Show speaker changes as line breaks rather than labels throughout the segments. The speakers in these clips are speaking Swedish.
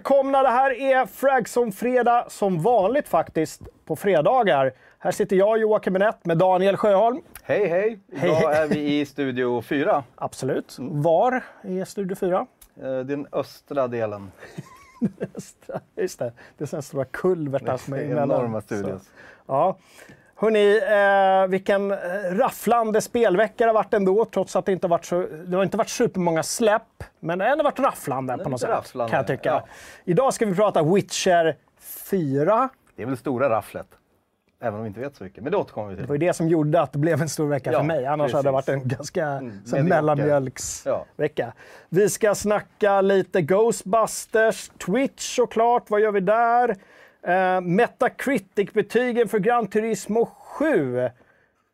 välkomna! Det här är Fragson Fredag, som vanligt faktiskt, på fredagar. Här sitter jag, Joakim Benett, med Daniel Sjöholm.
Hej, hej! Idag
Hej,
är vi i Studio 4,
Absolut. Var är Studio 4?
eh, den östra delen.
Just det, det är sådana stora kulvertar som är emellan.
enorma studios.
Så, ja. Hörrni, eh, vilken rafflande spelvecka det har varit ändå, trots att det inte har varit, så, det har inte varit supermånga släpp. Men det har ändå varit rafflande på något sätt,
rafflande,
kan jag tycka.
ja.
Idag ska vi prata Witcher 4.
Det är väl stora rafflet. Även om vi inte vet så mycket. Men det återkommer vi
Det var
till.
ju det som gjorde att det blev en stor vecka
Ja,
för mig. Annars
precis.
hade det varit en ganska mm, mellanmjölksvecka.
Ja.
Vi ska snacka lite Ghostbusters, Twitch såklart. Vad gör vi där? Uh, Metacritic-betygen för Gran Turismo 7.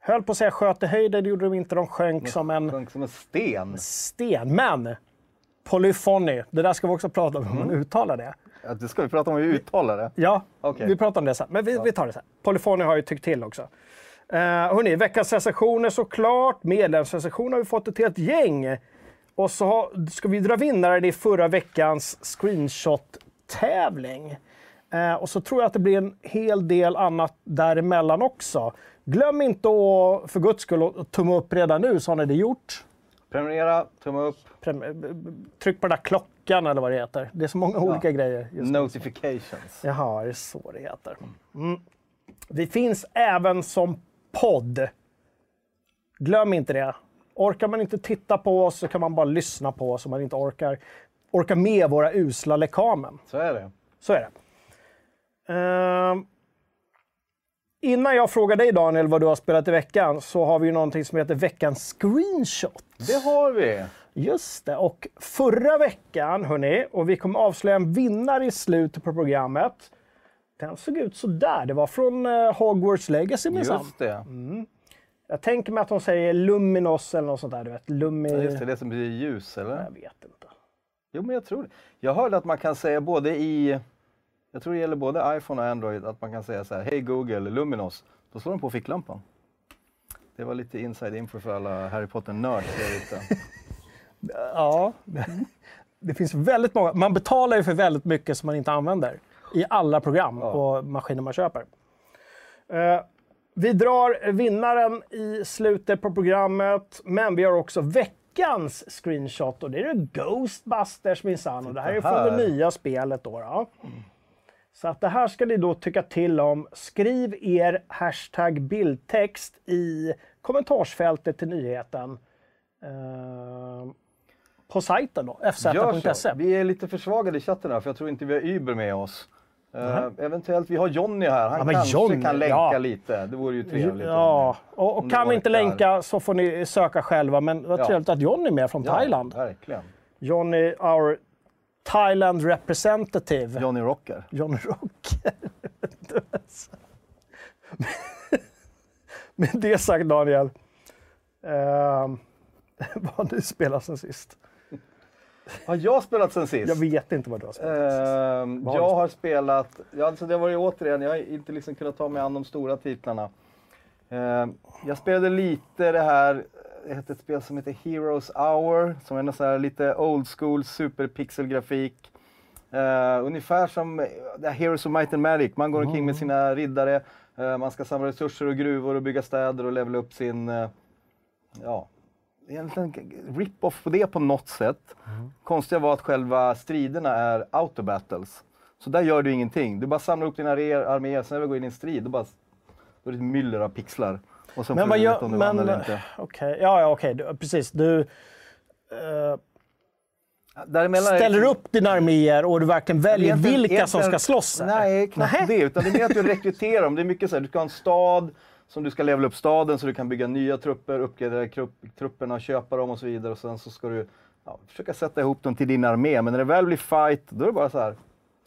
Höll på att säga sköt i höjden, det gjorde de inte. De sjönk som en
Sjönk som en sten.
sten. Men Polyphony, det där ska vi också prata om, hur man uttalar det.
Ja, det ska vi prata om hur vi uttalar det.
Ja,
Okej.
vi pratar om det sen. Men vi, vi tar det sen. Polyphony har ju tyckt till också. Uh, hörni, veckans recensioner såklart. Medlemsrecensioner har vi fått ett helt gäng. Och så ska vi dra vinnare i förra veckans screenshot-tävling. Eh, och så tror jag att det blir en hel del annat däremellan också. Glöm inte att för guds skull att tumma upp redan nu så har ni det gjort.
Prenumerera, tumme upp,
eh, Tryck på den där klockan eller vad det heter. Det är så många olika grejer. Just nu.
notifications.
Jaha, är det så det heter? Mm. Vi finns även som podd. Glöm inte det. Orkar man inte titta på oss så kan man bara lyssna på oss om man inte orkar, orkar med våra usla lekamen.
Så är det.
Så är det. Ehm, innan jag frågar dig Daniel vad du har spelat i veckan så har vi ju någonting som heter veckans screenshot.
Det har vi.
Just det, och förra veckan, hörni, och vi kommer avslöja en vinnare i slutet på programmet. Den såg ut så där. Det var från eh, Hogwarts Legacy minsann.
Just det.
Jag tänker mig att de säger Luminos eller något sånt där. Du vet. Lumi...
Ja, Just det, det som blir ljus, eller?
Jag vet inte.
Jo, men jag tror det. Jag hörde att man kan säga både i... Jag tror det gäller både iPhone och Android, att man kan säga så här, hej Google, Luminos. Då slår de på ficklampan. Det var lite inside info för alla Harry Potter-nörds där ute.
Ja, det finns väldigt många. Man betalar ju för väldigt mycket som man inte använder i alla program
Ja.
och maskiner man köper. Eh, vi drar vinnaren i slutet på programmet, men vi har också veckans screenshot och det är Ghostbusters minsann. Och det här är från det nya spelet. Då, då. Så att det här ska ni då tycka till om. Skriv er hashtag bildtext i kommentarsfältet till nyheten. Eh, på sajten då, fz.se.
Vi är lite försvagade i chatten här, för jag tror inte vi har Uber med oss. Eh, eventuellt, vi har Jonny här. Han
Ja,
kanske
Johnny,
kan länka
ja.
lite. Det vore ju trevligt.
Ja, och, och kan vi inte länka så får ni söka själva. Men vad
Ja.
trevligt att Johnny är med från Thailand.
Verkligen.
Johnny, our Thailand representative.
Johnny Rocker.
Johnny Rocker. Med det sagt Daniel. ehm, vad har du spelat sen sist?
Har jag spelat sen sist?
Jag vet inte vad du har spelat. sen sist.
Ehm,
Vad har
jag har spelat, ja, alltså det var ju återigen, jag har inte liksom kunnat ta mig an de stora titlarna. Ehm, jag spelade lite det här, det heter ett spel som heter Heroes Hour, som är en sån här lite old school superpixelgrafik. Uh, ungefär som här Heroes of Might and Magic, man går omkring
Mm.
med sina riddare, eh, man ska samla resurser och gruvor och bygga städer och levela upp sin, eh, ja, egentligen rip-off på det på något sätt. Konstiga var att själva striderna är autobattles. Så där gör du ingenting. Du bara samlar upp dina arméer sen när du går in i en strid, då, bara, då är det ett myller av pixlar. Och sen
Men
får
vad
du
gör...
veta om du vann
Men,
eller inte.
okej, ja, ja, okej, du- precis. Du
Däremellan är det
ställer
liksom-
upp dina arméer och du verkligen väljer
Egentligen-
vilka som
egentligen-
ska slåss.
Nej, knappt
Nähä.
det. Utan det är mer att du rekryterar dem. Det är mycket så här, du ska ha en stad som du ska levela upp staden så du kan bygga nya trupper, uppgradera krupp- trupperna, köpa dem och så vidare. Och sen så ska du ja, försöka sätta ihop dem till din armé. Men när det väl blir fight, då är det bara så här.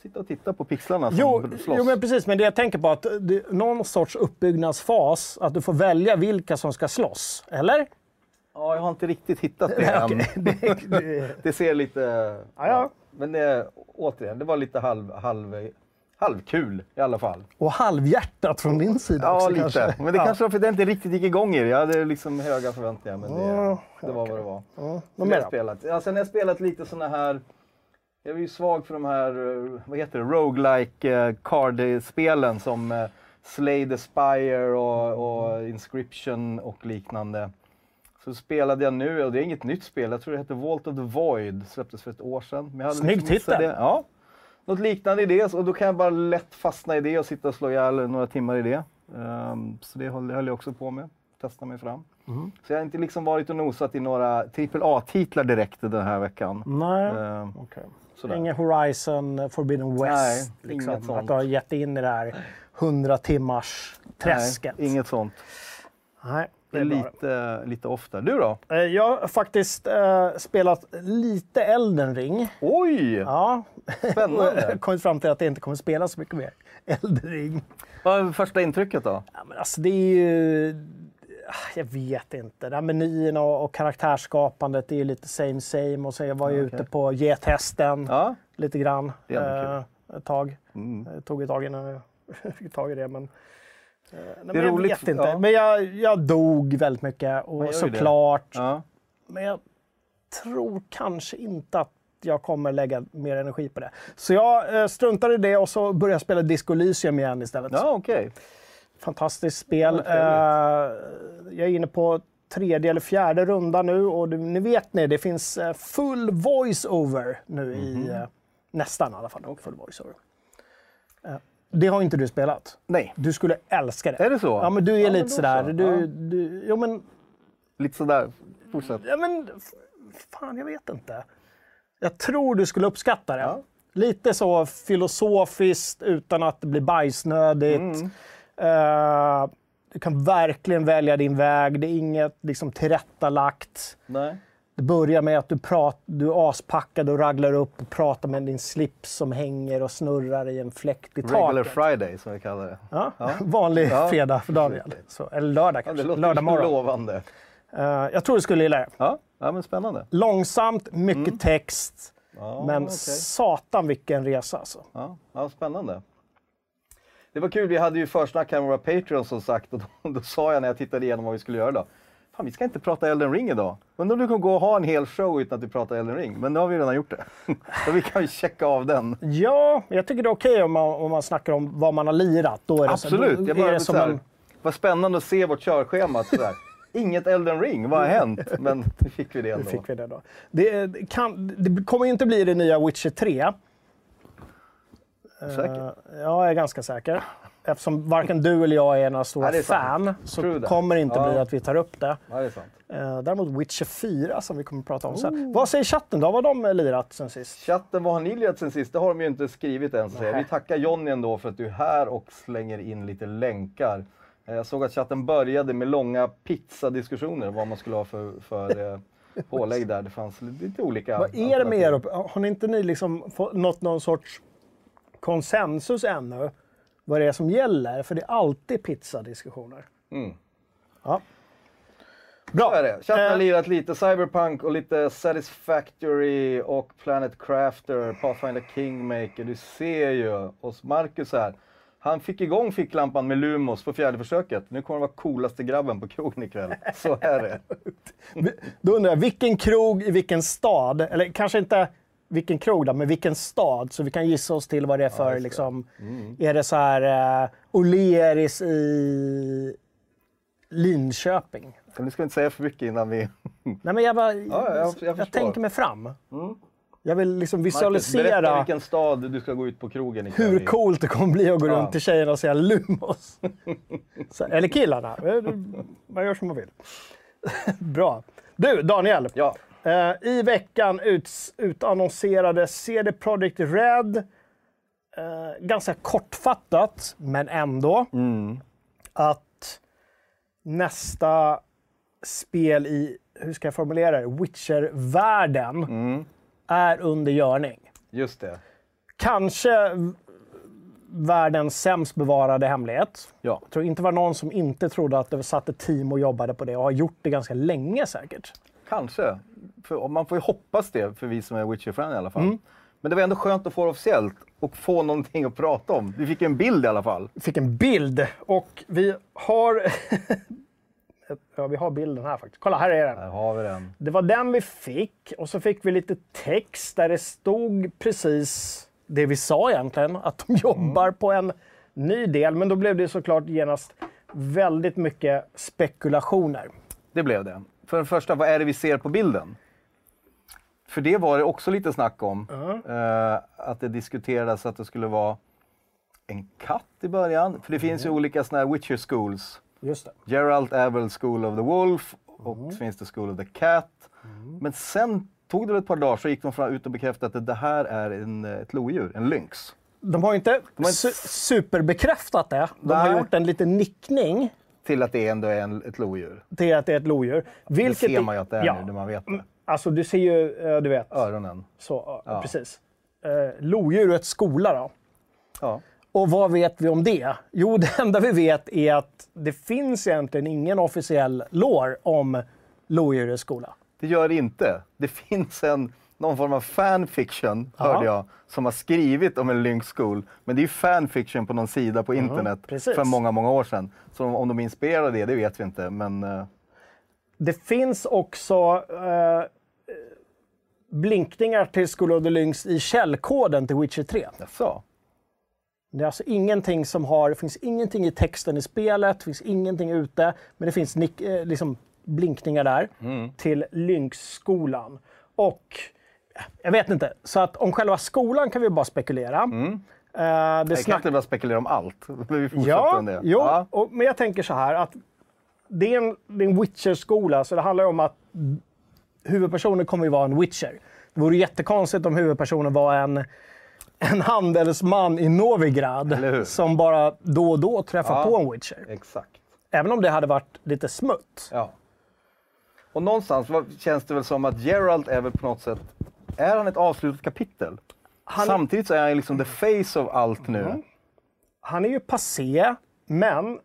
Sitta och titta på pixlarna som
Jo,
slåss.
jo, men precis. Men det jag tänker på är att det någon sorts uppbyggnadsfas, att du får välja vilka som ska slåss. Eller?
Ja, jag har inte riktigt hittat det än.
Det- det-
Det ser lite...
Ja, ja.
Men det, återigen, det var lite halv, halv, halvkul i alla fall.
Och halvhjärtat från din sida
Ja,
också
lite.
kanske.
Men det
ja.
kanske var för att det inte riktigt gick igång i det. Jag hade liksom höga förväntningar, men det, det var vad det var.
Ja,
Sen har
mer
jag spelat. Ja, sen har jag spelat lite såna här Jag är ju svag för de här, eh, vad heter det, roguelike eh, card-spelen som eh, Slay the Spire och, och Inscription och liknande. Så spelade jag nu, och det är inget nytt spel, jag tror det heter Vault of the Void, släpptes för ett år sedan. Men jag hade
Snygg
liksom
titel.
Ja. Något liknande i det, och då kan jag bara lätt fastna i det och sitta och slå ihjäl några timmar i det. Ehm, så det höll, höll jag också på med, testa mig fram.
Mhm.
Så jag har inte liksom varit och nosat i några AAA-titlar direkt den här veckan.
Nej.
Ehm,
Okej.
Sådär.
Ingen Horizon Forbidden West.
Nej,
liksom.
inget sånt.
Att du har gett in i det här 100 timmars träsket.
Nej, inget sånt.
Nej,
Det
det
är lite, lite ofta. Du då?
Eh, Jag har faktiskt eh, spelat lite Elden ring.
Oj!
Ja.
Spännande.
kommit fram till att jag inte kommer spela så mycket mer Elden ring.
Vad är första intrycket då?
Ja, men alltså det är ju... ah, Jag vet inte. Här menyerna och, och karaktärsskapandet det är ju lite same same. Och så jag var ju
okej.
ute på gethästen
Ja,
lite grann. Eh, ett tag.
mm.
Det tog ett tag innan jag fick tag i det. Men, eh, nej,
Det är
men jag
roligt,
vet inte.
ja.
Men jag, jag dog väldigt mycket. Och såklart.
ja.
Men jag tror kanske inte att jag kommer lägga mer energi på det. Så jag eh, struntar i det och så börjar jag spela Disco Elysium igen istället.
ja okej.
Fantastiskt spel.
Ja,
Eh, jag är inne på tredje eller fjärde runda nu och ni vet ni, det finns eh, full voice-over nu i
Mhm.
eh, nästan i alla fall. Full voice-over. Det har inte du spelat.
Nej,
Du skulle älska det.
är det så?
Ja, men du är
Ja,
lite sådär.
så.
Du, du, jo, men
Lite sådär. Fortsätt.
Ja, men fan, jag vet inte. Jag tror du skulle uppskatta det.
Ja.
Lite så filosofiskt utan att det blir bajsnödigt.
Mm.
Eh, du kan verkligen välja din väg. Det är inget liksom, tillrättalagt.
Nej.
Det börjar med att du, prat, du är aspackad och raglar upp och pratar med din slips som hänger och snurrar i en fläkt i
Regular
taket.
Friday som vi kallar det.
Ja.
Ja.
Vanlig
Ja.
fredag för Daniel. Så, eller lördag
Ja,
kanske.
det låter
lördag morgon.
lovande.
Eh, jag tror du skulle gilla det.
Ja, ja men spännande.
Långsamt, mycket text.
Ja,
Men
okej.
satan vilken resa alltså.
Ja, ja, spännande. Det var kul, vi hade ju försnack här med våra Patreons som sagt och då, då sa jag när jag tittade igenom vad vi skulle göra idag. Fan, vi ska inte prata Elden Ring idag. Undrar om du kan gå och ha en hel show utan att vi pratar Elden Ring. Men nu har vi redan gjort det. Så vi kan ju checka av den.
Ja, jag tycker det är okej om, man, om man snackar om vad man har lirat. Då är det
Absolut.
Så, då
Jag
är
bara,
det
så
som
här,
en,
Vad spännande att se vårt körschema. Så här. Inget Elden Ring, vad har hänt? Men nu fick vi det
nu
ändå.
fick vi det då. Det, det kan, det kommer inte bli det nya Witcher 3.
Säker?
Eh, ja, jag är ganska säker. Eftersom varken du eller jag är några stora
är
fan så kommer det inte
Ja.
bli att vi tar upp det.
Ja, det är sant.
Uh, däremot Witcher 4 som vi kommer att prata om sen. Vad säger chatten då? Vad har de eh, lirat sen sist?
Chatten, vad har ni lirat sen sist? Det har de ju inte skrivit än. Så vi tackar Jonny ändå för att du är här och slänger in lite länkar. Eh, Jag såg att chatten började med långa pizzadiskussioner, vad man skulle ha för, för eh, pålägg där. Det fanns lite olika.
Vad är det med er? Har ni inte ni liksom nått någon sorts konsensus ännu? Vad det är som gäller? För det är alltid pizzadiskussioner.
Mm.
Ja.
Så
Bra.
är det. Chatten har
Eh,
lirat lite Cyberpunk och lite Satisfactory och Planet Crafter, Pathfinder Kingmaker. Du ser ju. Och Marcus här. Han fick igång ficklampan med Lumos på fjärde försöket. Nu kommer han vara coolaste grabben på krogen ikväll. Så är det.
Då undrar jag, vilken krog i vilken stad? Eller kanske inte vilken krog då, men vilken stad? Så vi kan gissa oss till vad det är för,
det.
liksom,
Mm.
är det så här uh, O'Learys i Linköping?
Men nu ska inte säga för mycket innan vi...
Nej men jag bara,
ja, jag- jag
jag, tänker mig fram.
Mm.
Jag vill liksom
Marcus, berätta
visualisera
vilken stad du ska gå ut på krogen ikväll
hur
i.
coolt det kommer bli att gå
Ja.
runt till tjejerna och säga Lumos. Så, eller killarna. Eh, Man gör som man vill. Bra. Du, Daniel.
Ja.
Eh, I veckan uts- utannonserade CD Projekt Red, eh, ganska kortfattat, men ändå,
Mm.
att nästa spel i, hur ska jag formulera det, Witcher-världen
Mm.
är under görning.
Just det.
Kanske världens sämst bevarade hemlighet.
Ja.
Jag tror inte det var någon som inte trodde att det satt ett team och jobbade på det och har gjort det ganska länge säkert.
Kanske. För, man får ju hoppas det för vi som är Witcher-fan i alla fall.
Mm.
Men det var ändå skönt att få det officiellt och få någonting att prata om. Vi fick en bild i alla fall.
fick en bild och vi har ja, vi har bilden här faktiskt. Kolla, här är den.
Här har vi den.
Det var den vi fick och så fick vi lite text där det stod precis det vi sa egentligen, att de jobbar på en ny del. Men då blev det såklart genast väldigt mycket spekulationer.
Det blev det. För det första, vad är det vi ser på bilden? För det var det också lite snack om. Eh, att det diskuterades att det skulle vara en katt i början. För det finns ju olika såna här Witcher schools.
Just det.
Geralt är väl School of the Wolf och så finns det School of the Cat. Men sen tog det ett par dagar så gick de fram ut och bekräftade att det här är en, ett lodjur, en lynx.
De har inte,
har inte-
su- superbekräftat det. De har
Nej.
gjort en liten nickning
Till att det ändå är en, ett lodjur.
till att det är ett lodjur.
Det
Vilket
ser man ju att det är
ja,
nu när man vet det.
Alltså du ser ju, eh, du vet,
Öronen.
så, ja, precis. Eh, lodjur och ett skola då.
Ja.
Och vad vet vi om det? Jo, det enda vi vet är att det finns egentligen ingen officiell lore om lodjurets skola.
Det gör det inte. Det finns en, någon form av fanfiction,
Ja.
hörde jag, som har skrivit om en Lynx School. Men det är ju fanfiction på någon sida på internet
precis.
för många, många år sedan. Så om de är inspirerade det, det vet vi inte. Men eh,
Det finns också eh, blinkningar till School of the Lynx i källkoden till Witcher 3.
jaså?
Det är alltså ingenting som har, det finns ingenting i texten i spelet, det finns ingenting ute, men det finns nick, eh, liksom blinkningar där till Lynx-skolan. Och jag vet inte, så att om själva skolan kan vi bara spekulera. Eh, det
Jag kan inte bara spekulera om allt. Men vi fortsätter
Ja,
om det.
jo,
Ja.
och, men jag tänker så här att det är en, det är en Witcher-skola, så det handlar om att huvudpersonen kommer ju vara en Witcher. Det vore jättekonstigt om huvudpersonen var en, en handelsman i Novigrad som bara då och då träffar
Ja.
på en Witcher.
Exakt.
Även om det hade varit lite smutt.
Ja. Och någonstans känns det väl som att Geralt är väl på något sätt, är han ett avslutat kapitel?
Han-
Samtidigt så är han liksom the face of allt nu.
Han är ju passé, men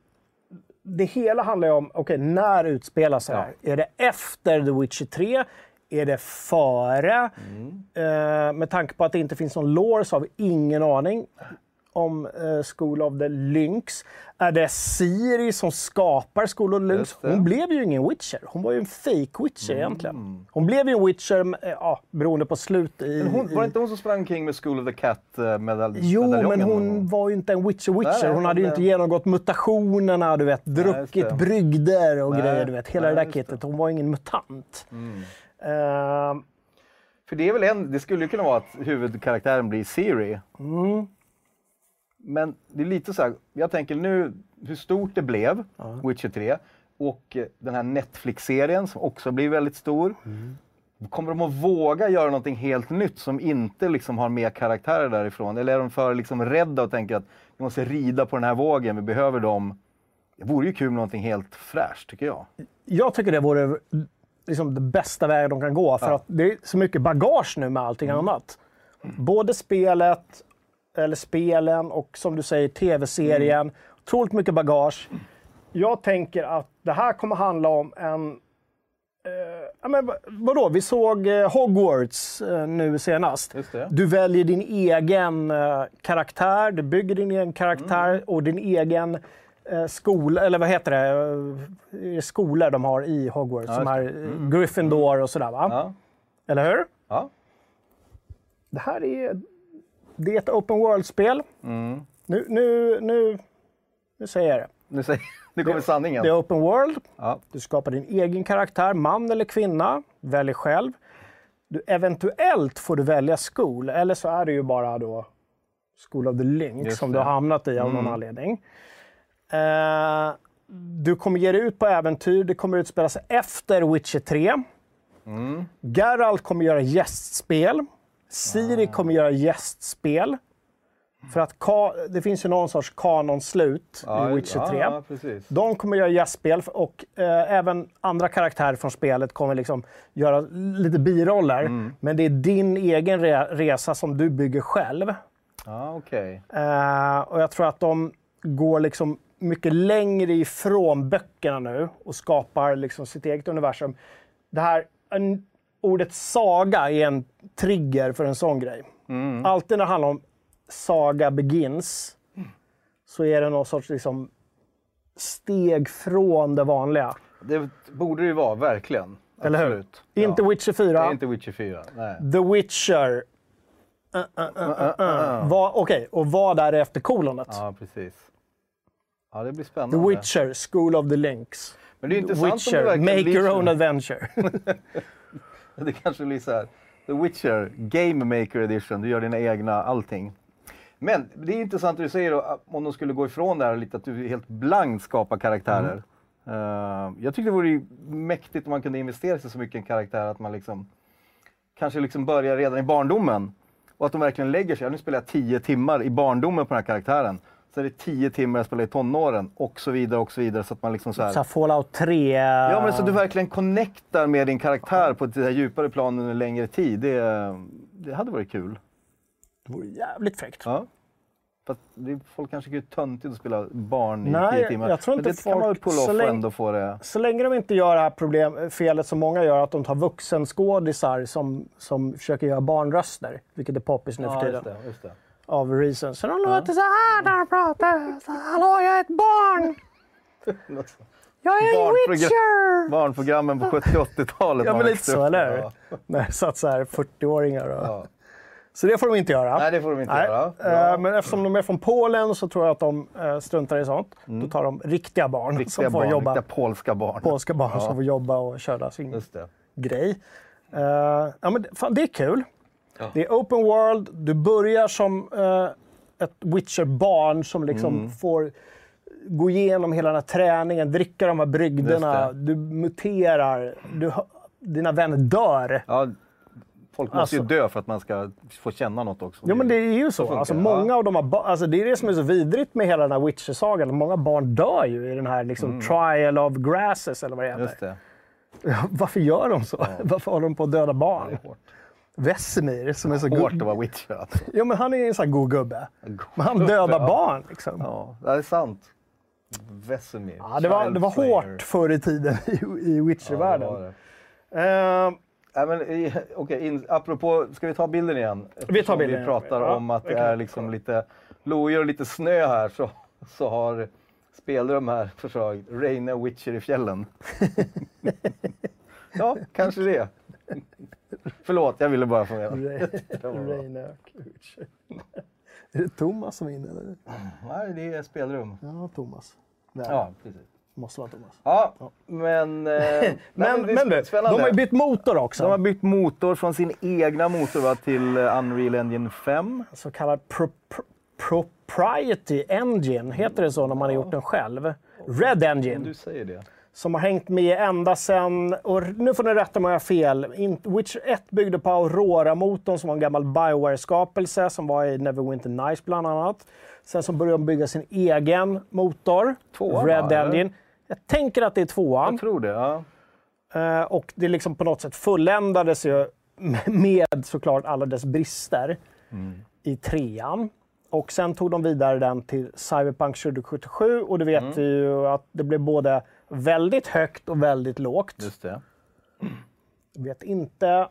det hela handlar ju om, okej, när utspelar sig det här? Är det efter The Witcher 3? Är det före? Eh, med tanke på att det inte finns någon lore så har vi ingen aning om eh, School of the Lynx. Är det Siri som skapar School of the Lynx? Hon blev ju ingen Witcher. Hon var ju en fake Witcher egentligen. Hon blev ju en Witcher, eh, ja, beroende på slut i...
Men hon, var det inte hon som sprang kring med School of the Cat eh, medalj
Jo, men
medaljongen
hon var ju inte en Witcher Witcher.
Nej,
hon hade ju inte
det-
genomgått mutationerna, du vet, druckit
det.
brygder och
Nej,
grejer, du vet. Hela
nej,
det där kittet. Hon var ingen mutant.
Mm.
Eh,
För det är väl en, det skulle ju kunna vara att huvudkaraktären blir Siri.
Mm.
Men det är lite så här, jag tänker nu hur stort det blev, Witcher 3, och eh, den här Netflix-serien som också blir väldigt stor.
Mm.
Kommer de att våga göra någonting helt nytt som inte liksom har mer karaktärer därifrån? Eller är de för liksom rädda och tänker att vi måste rida på den här vågen, vi behöver dem? Det vore ju kul med någonting helt fräscht, tycker jag.
jag tycker det vore liksom det bästa vägen de kan gå. För
Ja.
att det är så mycket bagage nu med allting annat. Både spelet, eller spelen och som du säger tv-serien. Otroligt mycket bagage. Jag tänker att det här kommer handla om en... Eh, ja, men vad- vadå? Vi såg eh, Hogwarts eh, nu senast.
Just det.
Du väljer din egen eh, karaktär, du bygger din egen karaktär
Mm.
och din egen eh, skola, eller vad heter det, skolor de har i Hogwarts.
Ja,
som är eh, Gryffindor och sådär va?
Ja.
Eller hur?
ja.
Det här är, det är ett open world-spel.
Mm.
Nu, nu, nu, nu säger jag det.
Nu, säger, nu kommer sanningen.
Det är open world.
Ja.
Du skapar din egen karaktär, man eller kvinna. Välj själv. Du, eventuellt får du välja school, eller så är det ju bara då School of the Lynx
Just
som
det.
du har hamnat i av någon anledning. Eh, du kommer ge dig ut på äventyr. Det kommer utspela sig efter Witcher 3. Geralt kommer göra gästspel. Siri kommer göra gästspel. För att det finns ju någon sorts kanonslut
Ja,
i Witcher 3.
Ja.
De kommer göra gästspel och eh, även andra karaktärer från spelet kommer liksom göra lite biroller. Men det är din egen re- resa som du bygger själv.
Ja, okej.
Eh, och jag tror att de går liksom mycket längre ifrån böckerna nu och skapar liksom sitt eget universum. Det här, en, ordet saga är en trigger för en sån grej. Alltid när det handlar om saga begins så är det någon sorts liksom steg från det vanliga.
Det borde det ju vara, verkligen.
Eller hur?
Absolut.
Inte
ja.
Witcher 4.
Det är inte Witcher 4. Nej.
The Witcher. Uh, uh, uh, uh, uh. Vad- Okej, och vad är det efter kolonet?
Ja, precis. Ja, det blir spännande.
The Witcher, School of the Links.
Men det är intressant om det
Witcher, Make your own adventure.
Det kanske blir så här. The Witcher Game Maker Edition. Du gör dina egna allting. Men det är intressant det du säger då, om de skulle gå ifrån det här lite, att du helt blankt skapar karaktärer.
Mm.
Eh, jag tycker det vore mäktigt om man kunde investera sig så mycket i en karaktär att man liksom kanske liksom börjar redan i barndomen. Och att de verkligen lägger sig. Ja, Nu spelar jag tio timmar i barndomen på den här karaktären. Så är det tio timmar jag spelar i tonåren och så vidare och så vidare. Så att man liksom så här...
Så Fallout 3.
Ja, men så du verkligen connectar med din karaktär på ett djupare plan under en längre tid. Det, det hade varit kul.
Det vore jävligt fräckt.
Ja. För att det, folk kanske tycker det är töntigt att spela barn i
Nej,
tio timmar.
jag tror
Men
inte
det kan man väl
folk- så
off
länge-
ändå få det.
Så länge de inte gör det här problem, felet som många gör, att de tar vuxenskådisar som, som försöker göra barnröster, vilket är poppis nu för tiden,
det, just det.
Av reasons. Så de låter så här när de pratar. Så, Hallå, jag är ett barn! Jag är en witcher!
Barnprogrammen på 70 80-talet.
Ja, men lite så, eller hur?
Ja.
När det satt så här 40-åringar. Och...
Ja.
Så det får de inte göra.
Nej, det får de inte
Nej.
göra.
Eh,
Bra.
Men eftersom de är från Polen så tror jag att de eh, struntar i sånt. Då tar de riktiga barn
Mm. Riktiga
som får
barn,
jobba.
riktiga polska barn.
Polska barn
Ja.
som får jobba och köra sin grej. Eh, ja, men, det- fan, det är kul.
Ja.
Det är open world. Du börjar som eh, ett Witcher-barn som liksom
Mm.
får gå igenom hela den här träningen, dricka de här brygderna. Du muterar. Du, dina vänner dör.
Ja, folk måste ju
Alltså-
dö för att man ska få känna något också.
Ja, men det är ju så. alltså, många
ja.
av de här alltså, det är det som är så vidrigt med hela den här Witcher-sagan. Många barn dör ju i den här liksom, trial of grasses, eller vad det heter.
Mm. Just det.
Varför gör de så? Varför håller de på att döda barn? Vesemir, som är så
Hårt
god.
att vara Witcher alltså.
Ja, men han är en sån här god gubbe. Men han dödar
Ja.
barn. Liksom.
Ja, det är sant. Vesemir.
Ja, det, var, det var hårt förr i tiden i, i
Ja, det
Witcher-världen.
det. Men, i- okej, in, apropå, ska vi ta bilden igen?
Vi tar bilden
Vi pratar
Ja,
om att
det
är liksom lite lojor och lite snö här så, så har Spelrum här försökt Reina Witcher i fjällen. ja, kanske det. Förlåt, jag ville bara få bra.
Reine Witcher. Är det Thomas som är inne? Eller?
Nej, det är spelrum.
Ja, Thomas. Nej,
Ja, precis.
måste vara Thomas.
Ja, men... eh,
Men,
är
men du, de har ju bytt motor också.
De har bytt motor från sin egna motor va, till eh, Unreal Engine 5.
så kallad pro, pro, propriety engine, heter det så när man har gjort den själv? Red
Om
Engine,
du säger det.
Som har hängt med ända sedan, och nu får ni rätta mig om jag har fel, In- Witcher 1 byggde på Aurora-motorn som var en gammal Bioware-skapelse som var i Neverwinter Nights bland annat. Sen så började de bygga sin egen motor,
Tvåan,
Red
eller?
Engine. Jag tänker att det är tvåan.
Jag tror det, ja.
Eh, och det liksom på något sätt fulländades ju med såklart alla dess brister i trean. Och sen tog de vidare den till Cyberpunk 2077 och det vet vi ju att det blev både väldigt högt och väldigt lågt.
Just det.
Vet inte,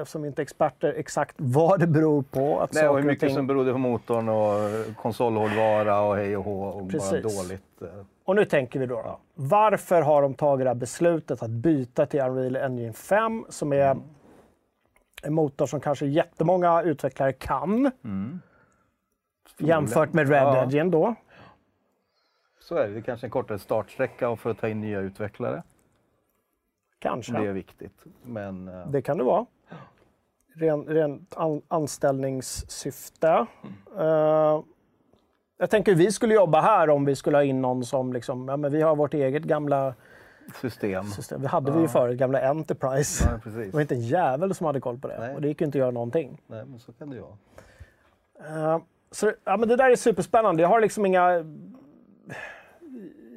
eftersom vi inte är experter, exakt vad det beror på. Att
Nej, och hur mycket
ting-
som berodde på motorn och konsolhårdvara och hej och hå och
Precis.
bara dåligt. eh.
Och nu tänker vi då, då. Varför har de tagit det här beslutet att byta till Unreal Engine 5 som är en motor som kanske jättemånga utvecklare kan. Jämfört med Red
Ja.
Engine då.
Så är det. Det är kanske en kortare startsträcka för att ta in nya utvecklare.
Kanske.
Det är
Det,
viktigt. Men eh,
kan det vara. Ren, rent an, anställningssyfte. Eh, jag tänker vi skulle jobba här om vi skulle ha in någon som liksom, ja men vi har vårt eget gamla
system.
system. Det hade vi ju förut, gamla Enterprise.
Ja, precis.
Det var inte en jävel som hade koll på det.
Nej.
Och det gick ju inte att göra någonting.
Nej, men så kan det ju vara.
Eh, så, ja, men det där är superspännande. Jag har liksom inga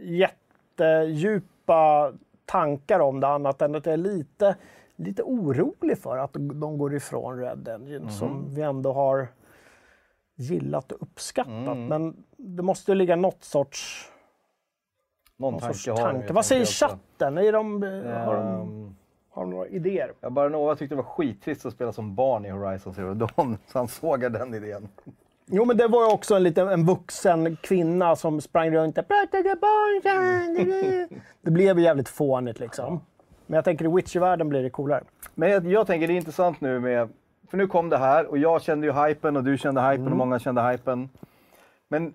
jättedjupa tankar om det annat än att jag är lite, lite orolig för att de går ifrån Red Engine som vi ändå har gillat och uppskattat. Men det måste ju ligga något sorts,
Någon
någon
tanke
sorts tanke. Vad säger chatten? Är de, har, de,
Ehm,
har några idéer?
Ja, Baranova tyckte det var skittrist att spela som barn i Horizon Zero Dawn, så han sågar den idén.
Jo, men det var ju också en liten en vuxen kvinna som sprang runt och pratade barn. Det blev ju jävligt fånigt liksom. Men jag tänker i Witcher-världen blir det coolare.
Men jag, jag tänker det är intressant nu med, för nu kom det här och jag kände ju hypen och du kände hypen och många kände hypen. Men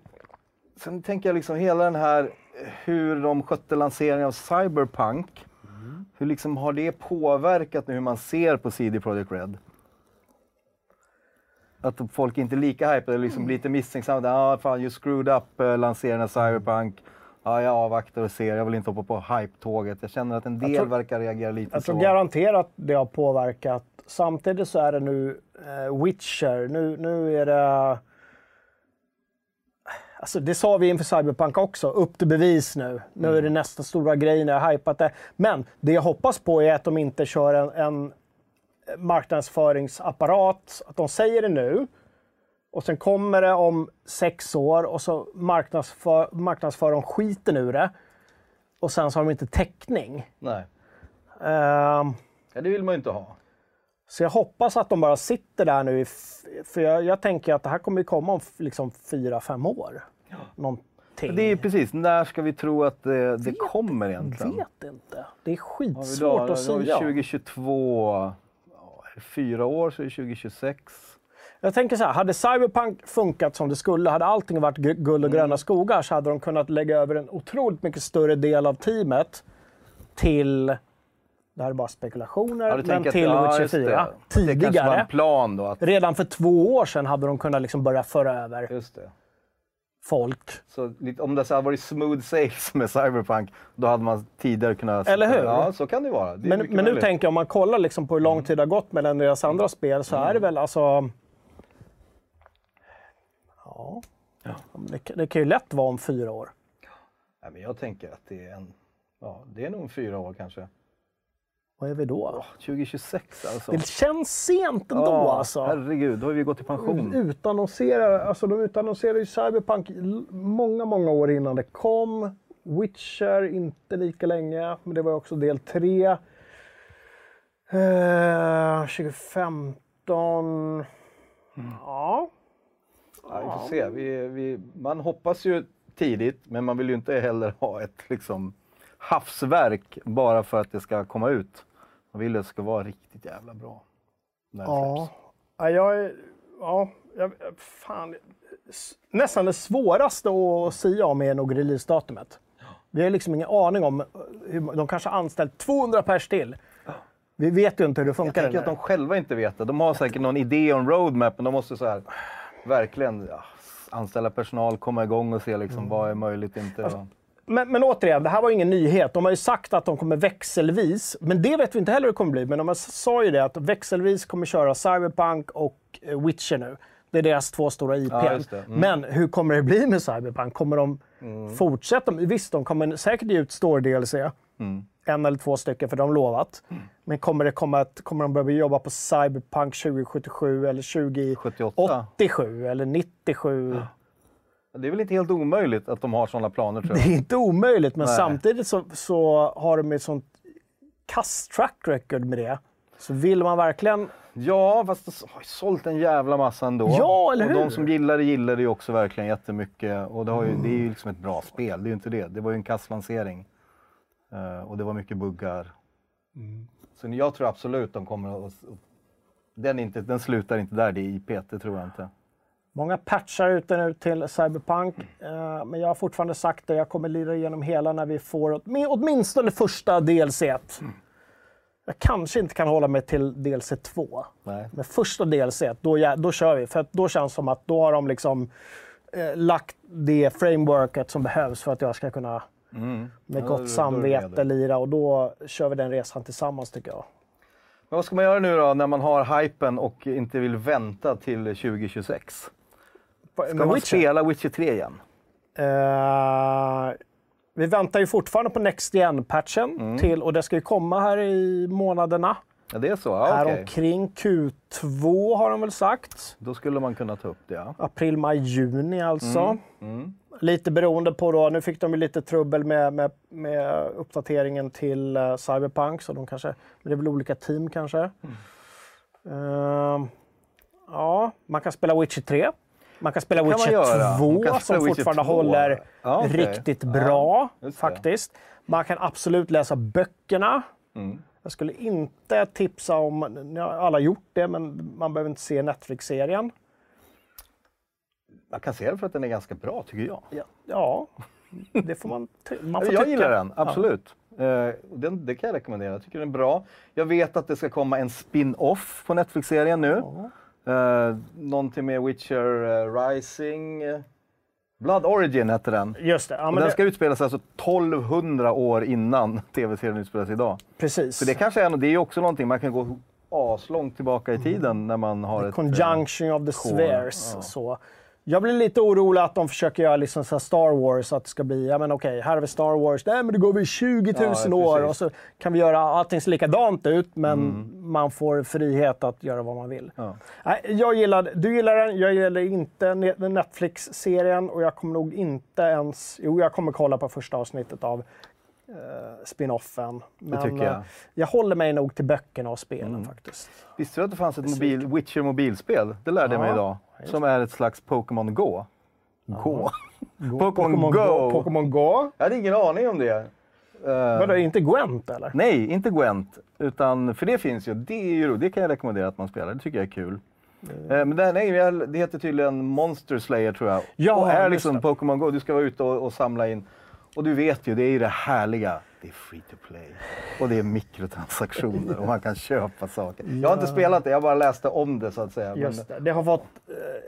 sen tänker jag liksom hela den här hur de skötte lanseringen av Cyberpunk. Hur liksom har det påverkat nu hur man ser på CD Projekt Red? Att folk inte är lika hypade, liksom lite misstänksamma. Ah, fan, you screwed up uh, lanseringen av Cyberpunk. Ja, jag avvaktar och ser. Jag vill inte hoppa på hype-tåget. Jag känner att en del
tror-
verkar reagera lite
Jag
så.
tror garanterat det har påverkat. Samtidigt så är det nu eh, Witcher. Nu, nu är det... Alltså det sa vi inför Cyberpunk också. Upp till bevis nu. Nu
Mm.
är det nästa stora grej. Jag har hypat det. Men det jag hoppas på är att de inte kör en, en marknadsföringsapparat. Att de säger det nu. Och sen kommer det om sex år och så marknadsför, marknadsför de skiten ur det. Och sen så har de inte täckning.
Nej,
Ehm,
ja, det vill man ju inte ha.
så jag hoppas att de bara sitter där nu. För jag, jag tänker att det här kommer ju komma om liksom fyra, fem år. Någonting.
Det är precis, när ska vi tro att det, det kommer egentligen?
vet inte. Det är
då-
skitsvårt att
då vi
säga.
2022, ja, är det fyra år så är det 2026.
Jag tänker så här, hade Cyberpunk funkat som det skulle, hade allting varit gu- guld och
Mm.
gröna skogar så hade de kunnat lägga över en otroligt mycket större del av teamet till, det här är bara spekulationer,
Ja,
men
att-
till
ja,
Witcher
just det.
4.
Att Det kanske var
Tidigare.
en plan då. Att,
Redan för två år sedan hade de kunnat liksom börja föra över
just det.
Folk.
Så om det hade varit smooth sales med Cyberpunk, då hade man tidigare kunnat...
Eller hur?
Ja, så kan det vara. Det
Men, men nu tänker jag, om man kollar liksom på hur
Mm.
lång tid det har gått mellan deras andra spel så är det väl alltså... Ja. Det, det kan ju lätt vara om fyra år.
Nej, men jag tänker att det är en... Ja, det är nog en fyra år kanske.
Vad är vi då?
2026 alltså.
Det känns sent ändå
Ja,
alltså.
Herregud, då har vi gått i pension.
Utannonserar, alltså de utannonserade ju Cyberpunk många, många år innan det kom. Witcher inte lika länge, men det var också del 3. Eh, 2015. Ja.
Ja, vi får se. Vi, vi, man hoppas ju tidigt, men man vill ju inte heller ha ett liksom, havsverk bara för att det ska komma ut. Man vill att det ska vara riktigt jävla bra.
Ja. ja, jag är... Ja, jag, fan. Nästan det svåraste att säga om är nog releasedatumet. Vi har liksom ingen aning om... Hur, de kanske har anställt 200 pers till. Vi vet ju inte hur det
Jag
funkar.
tänker att de själva inte vet det. De har säkert någon idé om roadmap, men de måste så här, verkligen ja, anställa personal, komma igång och se liksom, vad är möjligt inte.
Alltså, Men, men återigen, det här var ingen nyhet. De har ju sagt att de kommer växelvis, men det vet vi inte heller hur det kommer bli. Men de sa ju det att växelvis kommer köra Cyberpunk och eh, Witcher nu. Det är deras två stora IP.
Ja. Mm.
Men hur kommer det bli med Cyberpunk? Kommer de fortsätta? Visst, de kommer säkert ge ut Store DLC.
Mm.
En eller två stycken, för de har lovat. Men kommer, det komma ett, kommer de börja jobba på Cyberpunk 2077 eller
78.
2087 eller 97?
Det är väl inte helt omöjligt att de har sådana planer tror
Det
jag.
är inte omöjligt, men
Nej.
samtidigt så, så har de ett sånt kass track record med det. Så vill man verkligen...
Ja, fast det har ju sålt en jävla massa ändå.
Ja, eller
och
hur?
de som gillar det gillar det ju också verkligen jättemycket. Och det, ju, det är ju liksom ett bra spel, det är ju inte det. Det var ju en kasslansering. Eh, och det var mycket buggar.
Mm.
Så jag tror absolut de kommer att... Den, inte, den slutar inte där, det är IP, det tror jag inte.
Många patchar ute nu till Cyberpunk, eh, men jag har fortfarande sagt det, jag kommer lira igenom hela när vi får åtmi- åtminstone första DLC. Jag kanske inte kan hålla mig till DLC 2.
Nej.
Men första DLC, då, då kör vi. För då känns det som att då har de liksom eh, lagt det frameworket som behövs för att jag ska kunna
Mm.
med
Ja, då- då
gott
du
samvete lira och då kör vi den resan tillsammans tycker jag.
Men vad ska man göra nu då när man har hypen och inte vill vänta till 2026? Ska man
Witcher?
spela Witcher 3 igen?
Eh, vi väntar ju fortfarande på Next Gen-patchen
Mm.
till och det ska ju komma här i månaderna.
Ja, det är så? Ja,
här
okej.
omkring Q2 har de väl sagt.
Då skulle man kunna ta upp det, ja.
April, maj, juni alltså.
Mm.
Lite beroende på då, nu fick de ju lite trubbel med, med, med uppdateringen till eh, Cyberpunk, så de kanske, men det är väl olika team kanske.
Mm.
Ehm, ja, man kan spela Witcher 3. Man kan spela
kan
Witcher
göra.
2
Man kan
som
Witcher
fortfarande
2.
håller
Ja, okej.
riktigt
Ja,
bra
det.
faktiskt. Man kan absolut läsa böckerna.
Mm.
Jag skulle inte tipsa om, alla gjort det, men man behöver inte se Netflix-serien.
Man kan se den för att den är ganska bra, tycker jag.
Ja, ja det får man, man får
jag
tycka.
gillar den, absolut. Eh, den, det kan jag rekommendera. Jag tycker den är bra. Jag vet att det ska komma en spin-off på Netflix-serien nu. Uh, någonting med Witcher eh, Rising. eh, Blood Origin heter den.
Just det, ja,
den
det,
ska utspela sig alltså 1200 år innan tv-serien utspelar sig idag.
precis.
Så det kanske är, det är också någonting, man kan gå aslångt tillbaka i tiden när man har ett... eh,
Conjunction of the spheres.
ja.
Så. Jag blir lite orolig att de försöker göra liksom så Star Wars, att det ska bli, ja men okej, här har vi Star Wars, nej men det går vi 20 000
Ja,
år och så kan vi göra, allting ser likadant ut, men
Mm.
man får frihet att göra vad man vill.
Ja.
Nej, jag gillar, du gillar den, jag gillar inte Ne- Netflix-serien och jag kommer nog inte ens, jo jag kommer kolla på första avsnittet av spin-offen. Men
tycker jag.
eh, jag håller mig nog till böckerna och spelen faktiskt.
Visste du att det fanns ett mobil, Witcher mobilspel? Det lärde jag mig idag. Som är ett slags Pokémon Go. Gå. Pokémon
Go.
Go.
Pokémon Go.
Jag hade ingen aning om det. Eh,
Vadå, inte Gwent eller?
nej, inte Gwent. Utan, för det finns ju. Det, är ju, det kan jag rekommendera att man spelar. Det tycker jag är kul. Eh, Men det, nej, det heter tydligen Monster Slayer tror jag.
Ja,
och är liksom. Pokémon Go. Du ska vara ute och, och samla in. Och du vet ju, det är ju det härliga. Det är free to play. Och det är mikrotransaktioner och man kan köpa saker. Jag har inte spelat det, jag bara läste om det så att säga.
Just det. det har fått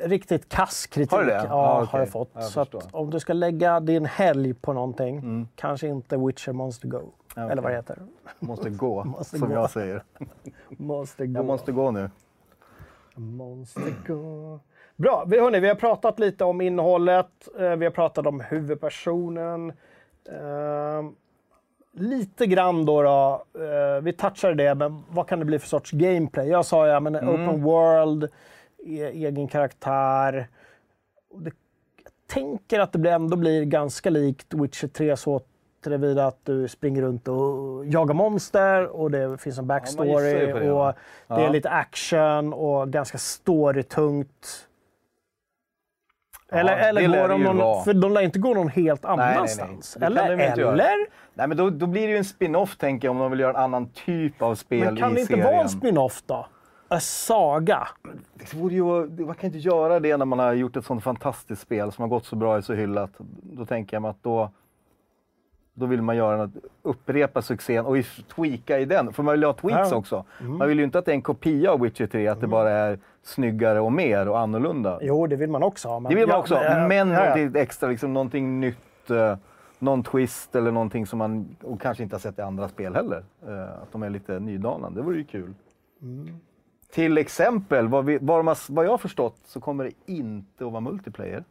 eh, riktigt kass kritik.
Har det?
Ja,
Ja,
har
okej.
det fått.
Jag
så att om du ska lägga din helg på någonting, kanske inte Witcher Monster Go.
Ja,
Eller vad det heter.
Måste gå,
Måste
som
gå.
jag säger.
Monster Go.
Jag måste gå nu.
Monster Go. Bra, vi, hörni, vi har pratat lite om innehållet, eh, vi har pratat om huvudpersonen. Eh, lite grann då, då eh, vi touchade det, men vad kan det bli för sorts gameplay? Jag sa ja, men
Mm.
open world, e- egen karaktär. Det, jag tänker att det ändå blir ganska likt Witcher 3 så tillvida att du springer runt och jagar monster och det finns en
ju
backstory
på det,
och
ja.
det är
Ja.
lite action och ganska storytungt. Eller,
Ja,
eller går de någon,
vara.
för de lär inte gå någon helt
nej, nej.
annanstans.
Det kan
Eller?
göra.
eller?
Nej, men då, då blir det ju en spin-off tänker jag om de vill göra en annan typ av spel
Men kan
i
det inte
serien.
vara en spin-off då? En saga?
Det vore ju, man kan inte göra det när man har gjort ett sånt fantastiskt spel som har gått så bra, är så hyllat. Då tänker jag mig att då, då vill man göra något, upprepa succén och tweaka i den. För man vill ha tweaks
Ja. Mm.
också. Man vill ju inte att det är en kopia av Witcher 3, att det bara är snyggare och mer och annorlunda.
Jo, det vill man också ha. men-
Det vill man
Ja,
också,
äh,
men
ja, ja.
någonting extra, liksom någonting nytt. eh, någon twist eller någonting som man och kanske inte har sett i andra spel heller. Eh, att de är lite nydanande, det vore ju kul.
Mm.
Till exempel, vad, vi, vad, har, vad jag har förstått så kommer det inte att vara multiplayer.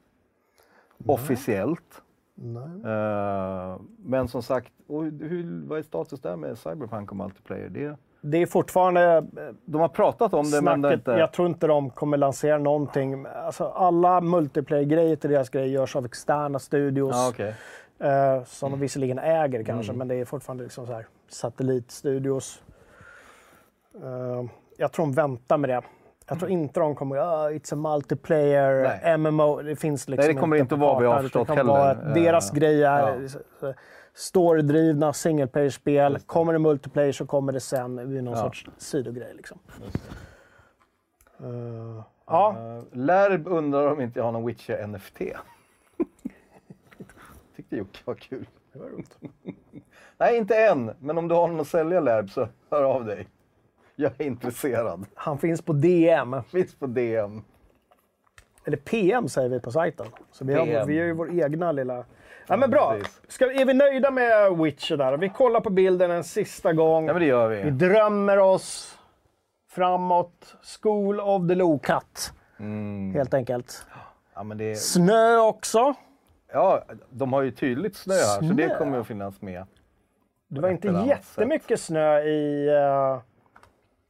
Officiellt.
Nej.
Eh, men som sagt, och hur, vad är status där med Cyberpunk och multiplayer? Det,
Det är fortfarande eh,
de har pratat om det men det
snacket.
inte...
Jag tror inte de kommer lansera någonting. Alltså, alla multiplayer-grejer till deras grejer görs av externa studios.
Ja, okej.
Eh, som de visserligen äger kanske,
Mm.
men det är fortfarande liksom så här satellitstudios. Eh, jag tror de väntar med det. Jag tror inte de kommer, uh, it's a multiplayer,
Nej.
MMO. Det finns liksom
Nej, det kommer inte
på
vara vad jag har förstått heller.
att Deras
Eh,
grej är
ja.
eh, storydrivna single player-spel. Kommer det multiplayer så kommer det sen vid någon
Ja.
sorts sidogrej. Liksom. Eh, ja,
Uh, Lärb undrar om inte jag har någon Witcher NFT. Tyckte Jocke var kul.
det var roligt.
Nej, inte än. Men om du har någon att sälja Lärb så hör av dig. Jag är intresserad.
Han finns på DM.
Finns på DM.
Eller PM säger vi på sajten. Så vi har,
PM.
vi har ju vår egna lilla... Ja, men bra. Ska, är vi nöjda med Witcher där? Vi kollar på bilden en sista gång.
Ja, men det gör
Vi
vi.
drömmer oss framåt. School of the Low Cut,
Mm.
helt enkelt.
Ja, men det,
Snö också.
ja, de har ju tydligt snö här, så det
Snö?
kommer att finnas med.
Det var inte jättemycket snö i, eh,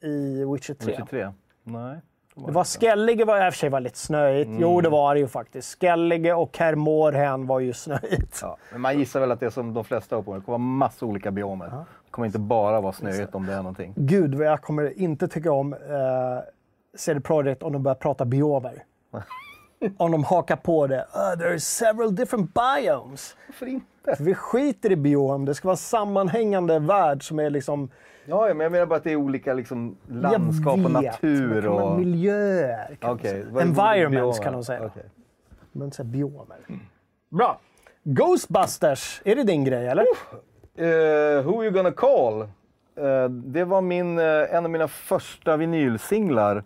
i Witcher 3.
23? Nej.
Det var Skellige var i och för sig var lite snöigt.
Mm.
Jo, det var det ju faktiskt. Skellige och Kaer Morhen var ju snöigt.
Ja, men man gissar väl att det är som de flesta har på. Det kommer vara massa olika biomer. Det kommer inte bara vara snöigt om det är någonting.
Gud, vad jag kommer inte tycka om eh, CD Projekt om de börjar prata biomer. om de hakar på det. Uh, there are several different biomes.
Varför inte?
Vi skiter i biom. Det ska vara en sammanhängande värld som är liksom...
Ja, men jag menar bara att det är olika liksom, landskap och natur. Och...
miljöer. Kan man
vad är
Environments kan de säga.
Okej.
Men inte säga biomer. Bra. Ghostbusters, är det din grej eller?
Eh, who you gonna call? Eh, det var min, eh, en av mina första vinylsinglar.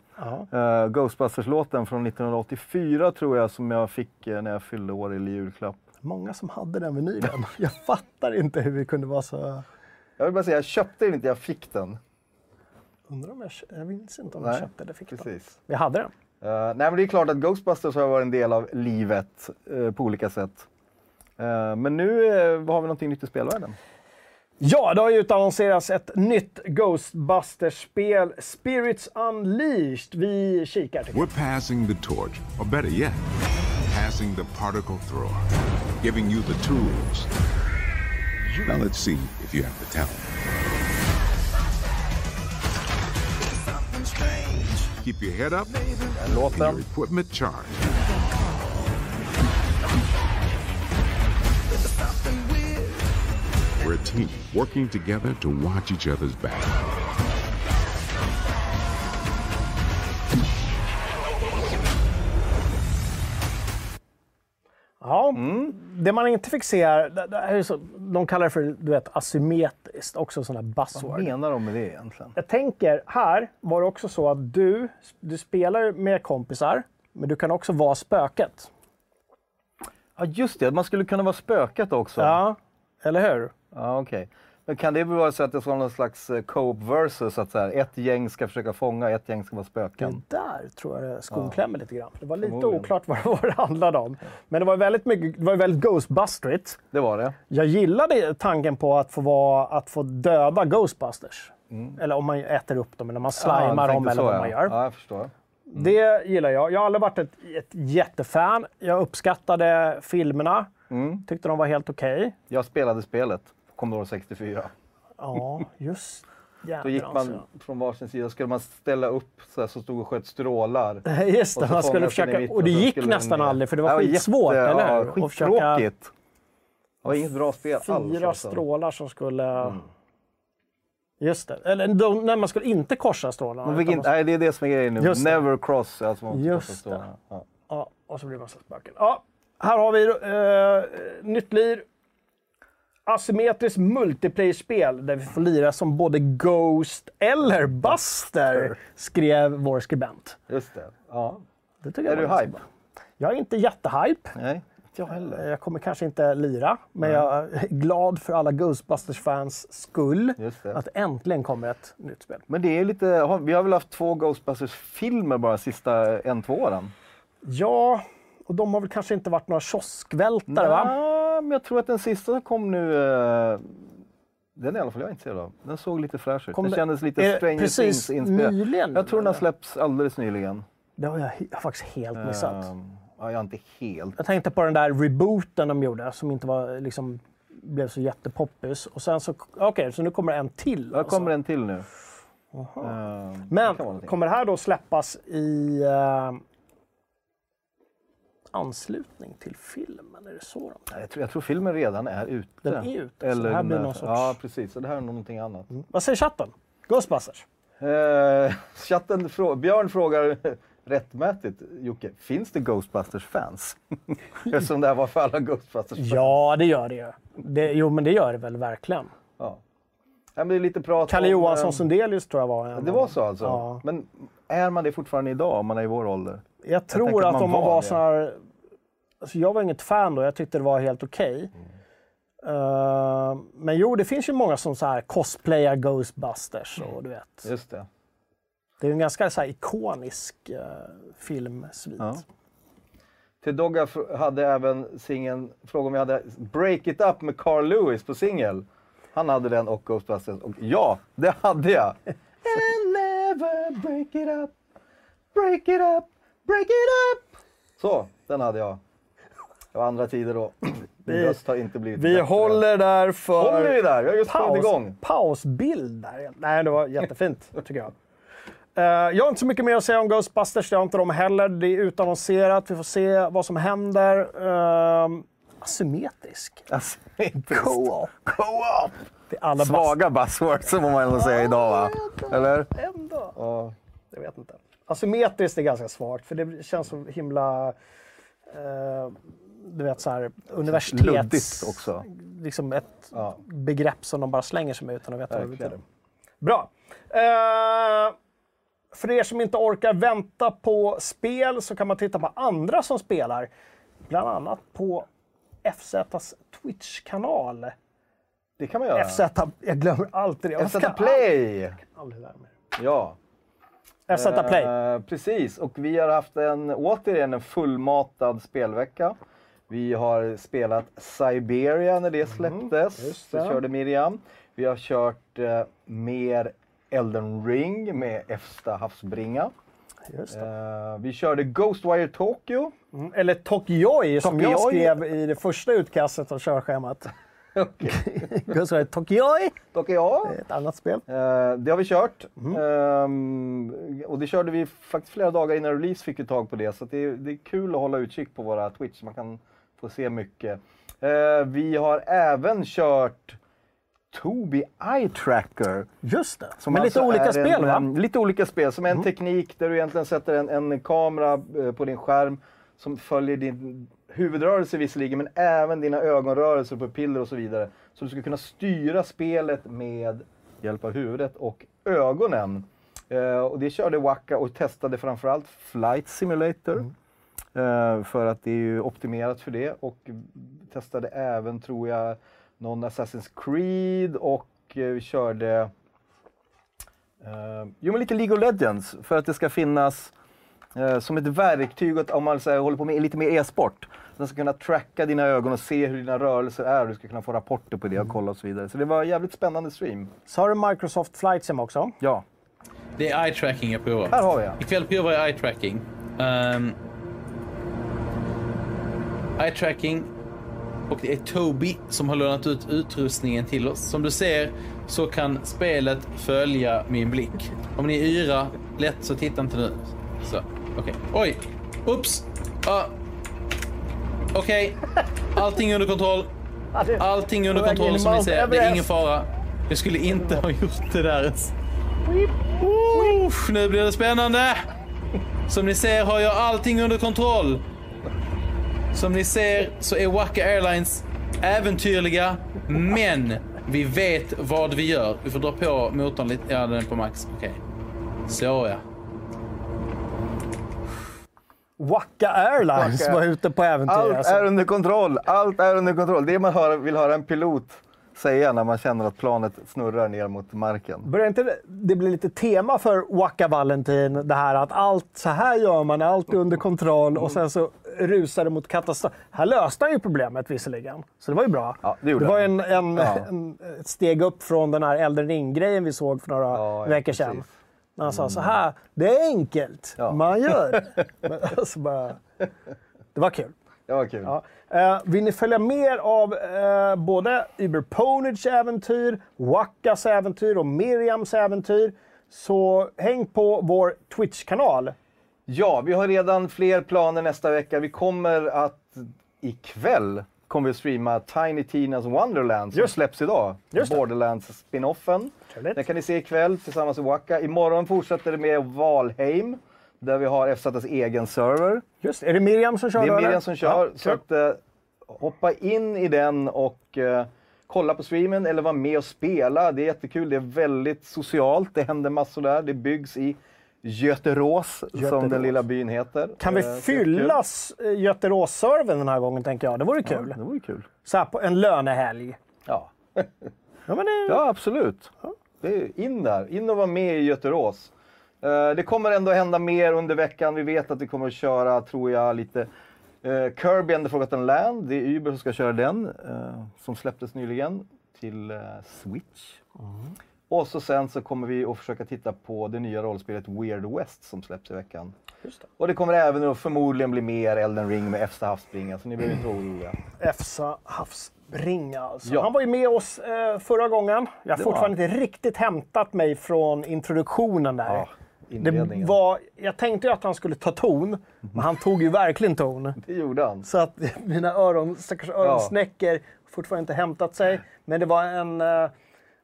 Eh, Ghostbusters-låten från 1984 tror jag som jag fick när jag fyllde år i julklapp.
Många som hade den vinylen. Jag fattar inte hur vi kunde vara så...
Jag vill bara säga, jag köpte den inte, jag fick den.
Undrar om jag, jag minns inte om jag
Nej,
köpte eller fick den.
Precis.
Jag hade den.
Eh, nej, men det är klart att Ghostbusters har varit en del av livet eh, på olika sätt. Eh, men nu har vi någonting nytt i spelvärlden.
Ja, det har ju utannonserats ett nytt Ghostbusters-spel, Spirits Unleashed. Vi kikar jag.
We're passing the torch, or better yet, passing the particle thrower, giving you the tools. Now let's see if you have the talent. Keep your head up and your equipment charged. We're a team working together to watch each other's back.
Ja, det man inte fick se här, det, det här är så, de kallar det för du vet, asymmetriskt, också sån här
Vad
buzzword.
menar de med det egentligen?
Jag tänker, här var det också så att du, du spelar med kompisar, men du kan också vara spöket.
Ja, just det. Man skulle kunna vara spöket också.
Ja, eller hur?
Ja, okej. Men kan det vara så att det ska vara någon slags eh, coop versus? Att så här, ett gäng ska försöka fånga, ett gäng ska vara
Det
spöken?
där tror jag skon klämmer lite grann. Det var lite
Förmodligen.
oklart vad, vad det handlade om. Men det var väldigt, mycket, det var väldigt Ghostbusterigt.
Det var det.
Jag gillade tanken på att få, vara, att få döda Ghostbusters. Eller om man äter upp dem, eller man
Mm. Ja,
slimar
jag
dem, eller
så,
vad
ja.
man gör.
Ja, jag förstår.
Det gillar jag. Jag har aldrig varit ett, ett jättefan. Jag uppskattade filmerna.
Mm.
Tyckte de var helt okej.
Jag spelade spelet, Commodore 64.
Ja, just
Då gick man
alltså.
från varsin sida, skulle man ställa upp så här, som stod och sjöt strålar.
Just det,
Och
man skulle försöka...
mitten
Och det gick nästan aldrig, för det var skitsvårt,
jätte-
eller hur?
Ja, skittråkigt. Det var inget bra spel alls.
Fyra
alltså.
strålar som skulle...
Mm.
Just det. Eller de, nej, man skulle inte korsa strålarna.
Man inte,
man-
nej, det är det som är grejen nu.
Just det.
Never cross. Alltså man
Just
strålarna. Ja.
Ja, och så blir det massa spöken. Ja, här har vi uh, nytt lir. Asymmetriskt multiplayer-spel där vi får lira som både Ghost eller Buster, skrev vår skribent.
Just det. Ja.
Det tycker
Är
jag
du hype?
Jag är inte jättehype.
Nej, inte jag heller.
Jag kommer kanske inte lira, men jag är glad för alla Ghostbusters-fans skull
Just det.
att äntligen kommer ett nytt spel.
Men det är lite, vi har väl haft två Ghostbusters-filmer bara sista en, två åren?
Ja, och de har väl kanske inte varit några kioskvältare, va?
Ja, men jag tror att den sista kom nu... eh, den är i alla fall jag intresserad av. Den såg lite fräsch ut.
Kom
den
det-
kändes lite
det
Stranger Things inspirerad.
nyligen,
Jag tror den har släppts alldeles nyligen.
Det har jag he- faktiskt helt missat.
Ehm, ja, jag inte helt...
Jag tänkte på den där rebooten de gjorde som inte var, liksom, blev så jättepoppis. Och sen så, okej, så nu kommer en till.
Jag
alltså.
kommer en till nu. Det kan
Men
någonting.
kommer det här då släppas i eh, anslutning till filmen? Är det så de
Jag tror, jag tror filmen redan är ute.
Den är ute, så det här blir någon sorts-
Ja, precis. Så det här är någonting annat.
Vad säger chatten? Ghostbusters?
Eh, chatten, frå- Björn frågar rättmätigt, Jocke, finns det Ghostbusters-fans? Eftersom det här var för alla Ghostbusters-fans.
Ja, det gör det ju. Det, jo, men det gör det väl verkligen.
Ja. Ja, men det är lite prat
Kalle Johansson
eh,
Sundelius tror jag var en
Det var så alltså?
Ja.
Men är man det fortfarande idag, om man är i vår ålder?
Jag tror
att
att
man
om man
var
var
det.
så här... Alltså jag var inget fan då, jag tyckte det var helt okej. Eh, men jo, det finns ju många som så här cosplayar Ghostbusters och du vet.
Just det.
Det är en ganska så här ikonisk uh, filmsvit.
Ja. Till Dogga hade även singeln, fråga om jag hade Break It Up med Carl Lewis på singel. Han hade den och Ghostbusters. Och ja, det hade jag! And never break it up, break it up, break it up. Så, den hade jag. Det var andra tider då. Min
Vi-
röst har inte blivit
Vi
bättre.
håller där för
Håller vi där? Jag har just
paus,
igång.
pausbild där. Nej, det var jättefint tycker jag. Eh, jag har inte så mycket mer att säga om Ghostbusters, det har inte de heller. Det är utannonserat, vi får se vad som händer. Uh, asymmetrisk.
Asymmetriskt.
Co-op.
Co-op!
Det är alla
Svaga buzzwords får man ändå säga idag va? Eller?
Ändå.
Ja.
Jag vet inte. Asymmetriskt är ganska svagt, för det känns så himla... Eh, du vet så här, universitets...
Luddigt också.
Liksom ett
Ja.
begrepp som de bara slänger sig med utan att veta vad det
Verkligen.
betyder. Bra. Eh, för er som inte orkar vänta på spel så kan man titta på andra som spelar. Bland annat på FZs Twitch-kanal.
Det kan man göra.
FZ, jag glömmer alltid det. Jag
FZ
kan
Play!
aldrig lära mig.
Ja.
FZ Play.
Eh, precis, och vi har haft en, återigen en fullmatad spelvecka. Vi har spelat Siberia när det släpptes,
Mm,
så
det.
körde Miriam. Vi har kört eh, mer Elden Ring med Efsta havsbringa.
Det.
Eh, vi körde Ghostwire Tokyo.
Mm, Eller Tokyoi som jag skrev i det första utkastet av körschemat. Okay. Tokyoi,
Tokyo.
ett annat spel.
Eh, det har vi kört.
Mm.
Ehm, och det körde vi faktiskt flera dagar innan release fick vi tag på det. Så det, är, det är kul att hålla utkik på våra Twitch man kan få se mycket. Eh, vi har även kört Tobii Eye Tracker.
Just det.
Som
lite
alltså
olika
är
spel
en,
va?
en- Lite olika spel, som en teknik där du egentligen sätter en, en kamera eh, på din skärm som följer din huvudrörelse visserligen, men även dina ögonrörelser, pupiller och så vidare. Så du ska kunna styra spelet med hjälp av huvudet och ögonen. Eh, och det körde Waka och testade framförallt Flight Simulator. Eh, för att det är ju optimerat för det. Och testade även, tror jag, någon Assassin's Creed och eh, vi körde Eh, jo, men lite League of Legends för att det ska finnas som ett verktyg att, om man så här, håller på med lite mer e-sport. Den ska kunna tracka dina ögon och se hur dina rörelser är. Du ska kunna få rapporter på det och kolla och så vidare. Så det var en jävligt spännande stream.
Så har du Microsoft Flight Sim också.
Ja,
Det är eye tracking jag provar.
här har vi en.
Ikväll provar jag eye tracking. Um, eye tracking. Och det är Tobii som har lånat ut utrustningen till oss. Som du ser så kan spelet följa min blick. Om ni är yra lätt så titta inte nu. Så, okej. Oj! Oops! Ah. Okej. Allting under kontroll. Allting under kontroll som ni ser. Det är ingen fara. Jag skulle inte ha gjort det där ens. Uff, nu blir det spännande! Som ni ser har jag allting under kontroll. Som ni ser så är Waka Airlines äventyrliga, men vi vet vad vi gör. Vi får dra på motorn lite. Ja, den är på max. Okej. Så ja.
Waka Airlines
Waka.
var ute på äventyr.
Allt
alltså.
är under kontroll. Allt är under kontroll. Det man hör, vill höra en pilot säga när man känner att planet snurrar ner mot marken.
Börjar inte det- det bli lite tema för Waka Valentin? Det här att allt så här gör man, allt är under kontroll och sen så rusar det mot katastrof. Här löste han ju problemet visserligen, så det var ju bra.
Ja, det gjorde
var en, en,
Ja.
en, ett steg upp från den här Elden Ring-grejen vi såg för några
ja,
veckor sedan.
precis.
När han sa så här, det är enkelt,
Ja.
man gör det. Men alltså bara, Det var kul.
Det var kul.
Ja. Eh, vill ni följa mer av eh, både Uber Ponage äventyr, Wakas äventyr och Miriams äventyr så häng på vår Twitch-kanal.
Ja, vi har redan fler planer nästa vecka. Vi kommer att ikväll kommer vi att streama Tiny Tinas Wonderland som
Just.
släpps idag.
Just.
Borderlands-spinoffen. Den kan ni se ikväll tillsammans med Waka. Imorgon fortsätter det med Valheim där vi har FZs egen server.
Just. Är det Miriam som kör
Det är
eller?
Miriam som kör.
Ja,
så att, eh, hoppa in i den och eh, kolla på streamen eller vara med och spela. Det är jättekul. Det är väldigt socialt. Det händer massor där. Det byggs i Göterås, som
Göterås.
den lilla byn heter.
Kan
Eh,
vi
så
fylla eh, Göterås-servern den här gången, tänker jag. Det vore kul.
Ja, det vore kul.
Så här på en lönehelg.
Ja,
Ja, men det...
ja absolut. Det är in där. In och vara med i Göterås. Eh, det kommer ändå hända mer under veckan. Vi vet att vi kommer att köra, tror jag, lite eh, Kirby and the Forgotten Land. Det är Uber som ska köra den, eh, som släpptes nyligen till eh, Switch. Och så sen så kommer vi att försöka titta på det nya rollspelet Weird West som släpps i veckan.
Just det.
Och det kommer även att förmodligen bli mer Elden Ring med Efsta havsspringa, så ni behöver inte vara oroliga.
Efsa Havsbringa alltså.
Ja.
Han var ju med oss eh, förra gången. Jag har fortfarande inte riktigt hämtat mig från introduktionen där.
Ja,
Det var, jag tänkte ju att han skulle ta ton, men han tog ju verkligen ton.
Det gjorde han.
Så att mina öron, stackars öronsnäckor fortfarande inte hämtat sig. Men det var en, eh,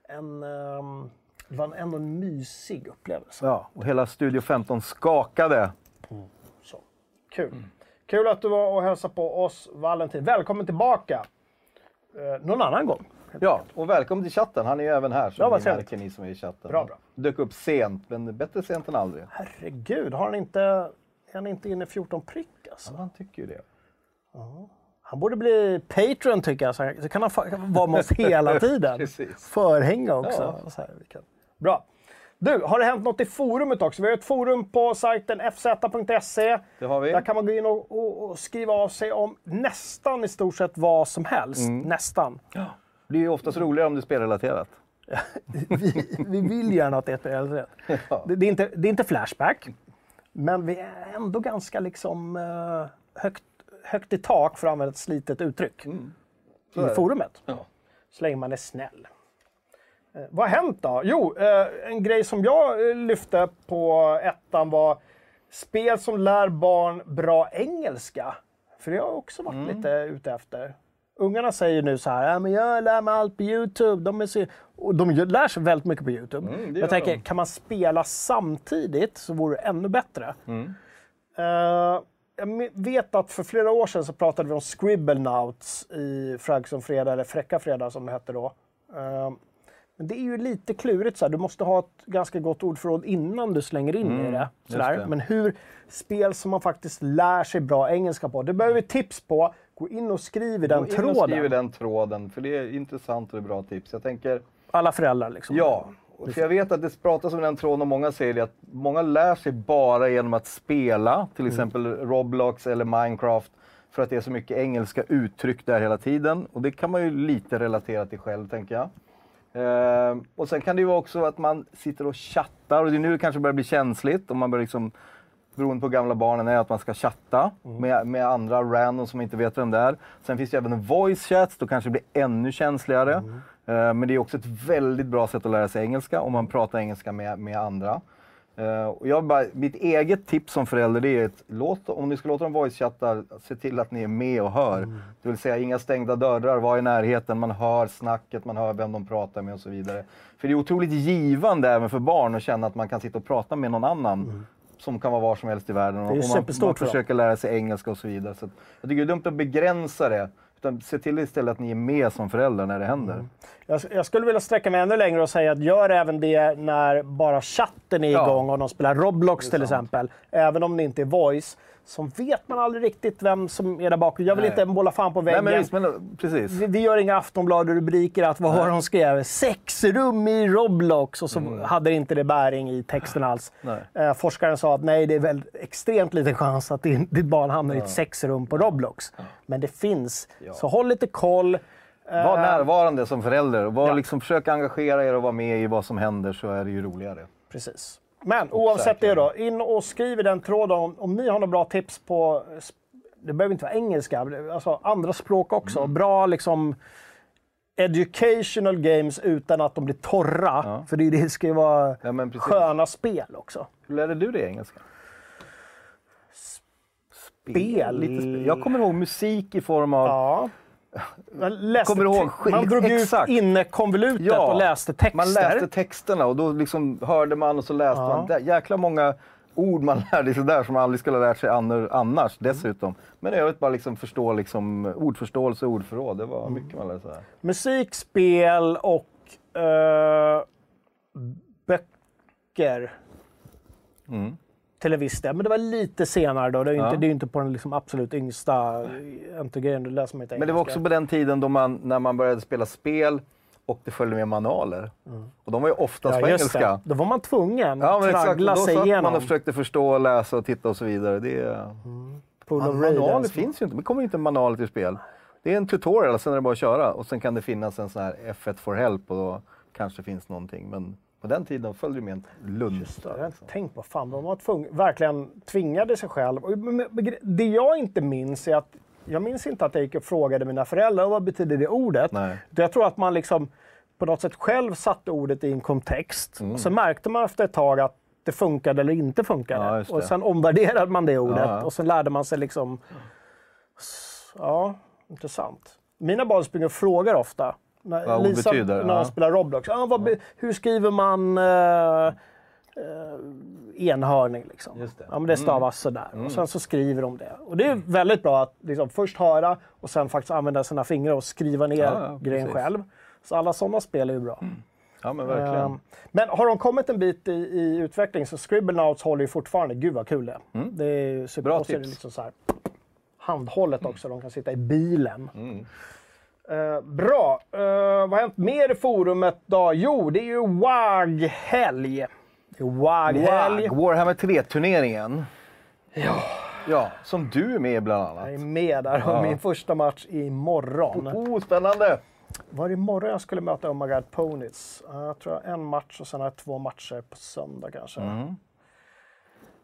en, ehm, det var ändå en mysig upplevelse.
Ja, och hela Studio 15 skakade.
Så. Kul. Kul att du var och hälsade på oss, Valentin. Välkommen tillbaka. Eh, någon annan gång.
Ja, och välkommen till chatten. Han är ju även här, som
Ja,
ni märker, ni som är i chatten.
Bra, bra.
Dök upp sent, men bättre sent än aldrig.
Herregud, har han inte, är han inte inne i 14 prick alltså?
Han tycker ju det.
Han borde bli Patreon tycker jag, så kan han vara med oss hela tiden. Förhänga också. Så här, kan. Bra. Du, har det hänt något i forumet också? Vi har ett forum på sajten fz.se. Där kan man gå in och, och, och skriva av sig om nästan i stort sett vad som helst.
Mm.
Nästan.
Det blir ju oftast roligare om det är spelrelaterat.
Vi, vi vill gärna att det är spelrelaterat. Det, det, är inte, det är inte Flashback, men vi är ändå ganska liksom eh, högt, högt i tak för att använda ett slitet uttryck
Mm.
i forumet. Så länge man är snäll. Eh, vad har hänt då? Jo, eh, en grej som jag eh, lyfte på ettan var spel som lär barn bra engelska. För det har jag också varit
Mm.
lite ute efter. Ungarna säger nu så här, "Ja, men jag lär mig allt på YouTube. De, är så... och de lär sig väldigt mycket på YouTube.
Mm,
jag tänker,
de.
kan man spela samtidigt så vore det ännu bättre.
Mm.
Eh, jag vet att för flera år sedan så pratade vi om Scribblenauts i Frag som fredag, eller Fräcka fredag som det hette då. Eh, men det är ju lite klurigt. Så här. Du måste ha ett ganska gott ordförråd innan du slänger in i det. Sådär.
Mm.
Men hur spel som man faktiskt lär sig bra engelska på. Det behöver vi tips på. Gå in och skriv i den
Gå in
tråden.
och skriv den tråden, för det är intressant och det är bra tips. Jag tänker,
Alla föräldrar liksom.
ja. För jag vet att det pratas om den tråden och många säger det att många lär sig bara genom att spela, till exempel Roblox eller Minecraft, för att det är så mycket engelska uttryck där hela tiden. Och det kan man ju lite relatera till själv, tänker jag. Ehm, och sen kan det ju vara också att man sitter och chattar, och det är nu det kanske börjar bli känsligt, om man börjar liksom beroende på hur gamla barnen är, att man ska chatta med, med andra random som inte vet vem det är. Sen finns det även voice chats, då kanske det blir ännu känsligare. Eh, men det är också ett väldigt bra sätt att lära sig engelska om man pratar engelska med, med andra. Eh, och jag bara, mitt eget tips som förälder det är att låt, om ni ska låta dem voice-chatta, se till att ni är med och hör. Det vill säga inga stängda dörrar, var i närheten, man hör snacket, man hör vem de pratar med och så vidare. För det är otroligt givande även för barn att känna att man kan sitta och prata med någon annan som kan vara var som helst i världen.
är ju
och man, man försöker lära sig engelska och så vidare. Så jag tycker det är dumt att begränsa det. Utan se till istället att ni är med som föräldrar när det händer.
Jag, jag skulle vilja sträcka mig ännu längre och säga att gör även det när bara chatten är
Ja.
igång och de spelar Roblox till exempel. Även om det inte är voice. Så vet man aldrig riktigt vem som är där bakom. Jag vill
Nej.
inte måla fan på
Nej,
väggen.
men visst, men precis.
vi, vi gör inga Aftonbladet-rubriker att vad har de skrev? Sexrum i Roblox och så hade inte det bäring i texten alls.
Nej.
Eh, forskaren sa att nej, det är väl extremt liten chans att din, ditt barn hamnar i ett sexrum på Roblox. Men det finns. Så håll lite koll. Eh,
Var närvarande som förälder. Var
Ja.
liksom, försök engagera er och vara med i vad som händer så är det ju roligare.
Precis. Men oavsett det då, in och skriv i den tråden om, om ni har några bra tips på, det behöver inte vara engelska, alltså andra språk också.
Mm.
Bra liksom educational games utan att de blir torra. För det, det ska ju vara
Ja,
sköna spel också.
Hur lärde du dig engelska?
Spel?
Lite spel. Jag kommer ihåg musik i form av...
Ja.
Kommer du ihåg
man drog
exakt.
ut inne konvolutet och läste texter.
Man läste texterna och då liksom hörde man och så läste
Ja.
man. Jäkla många ord man lärde sig där som man aldrig skulle ha lärt sig annar- annars dessutom. Men i övrigt bara liksom förstå liksom ordförståelse och ordförråd. Det var mycket man lärde sig där.
Musik, spel och eh, böcker.
Mm.
Till en viss del. Men det var lite senare då. Det är ju
Ja.
inte, det är inte på den liksom absolut yngsta NT-grejen. Du läser man inte
Men det var
engelska.
också på den tiden då man, när man började spela spel och det följde med manualer. Och de var ju oftast på
Mm. ja, just
engelska.
det. Då var man tvungen
Ja,
att
men exakt. Och
traggla
Då
sig
satt
igenom.
man och försökte förstå, läsa och titta och så vidare. Det är...
Pool of
manualer finns ju inte. Det kommer ju inte manualer till spel. Det är en tutorial, sen är det bara att köra. Och sen kan det finnas en sån här F1 for help och då kanske finns någonting. Men på den tiden följde med en
har inte tänkt på. Fan, de var tvung, verkligen tvingade sig själv. Det jag inte minns är att jag minns inte att jag gick och frågade mina föräldrar vad betyder det ordet.
Nej.
Jag tror att man liksom på något sätt själv satte ordet i en kontext.
Mm.
Och så märkte man efter ett tag att det funkade eller inte funkade.
Ja,
och sen omvärderade man det ordet
ja.
och sen lärde man sig liksom... Ja, intressant. Mina barn springer och frågar ofta. När
Vad ord
Lisa,
betyder,
när de spelar Roblox. Ah, vad, hur skriver man eh, eh, enhörning? Liksom?
Just det. Mm.
Ja, men det stavas sådär. Och sen så skriver de det. Och det är väldigt bra att liksom, först höra och sen faktiskt använda sina fingrar och skriva ner
Ja, ja,
grejen
precis.
själv. Så alla sådana spel är ju bra.
Ja, men verkligen.
Ehm, Men har de kommit en bit i, i utveckling så Scribblenauts håller ju fortfarande. Gud vad kul det är. Det är super.
Bra tips.
liksom så här, handhållet också. De kan sitta i bilen. Eh, bra. Eh, vad har hänt mer i forumet då? Jo, det är ju WAG-helg. Det WAG-helg.
Wow, Warhammer 3-turneringen. Ja. ja. Som du är med i bland annat.
Jag är med där och
Ja.
min första match imorgon.
Oh, spännande!
Var det imorgon jag skulle möta Oh My God Ponies? Ja, jag tror jag en match och sen har jag två matcher på söndag kanske.
Mm.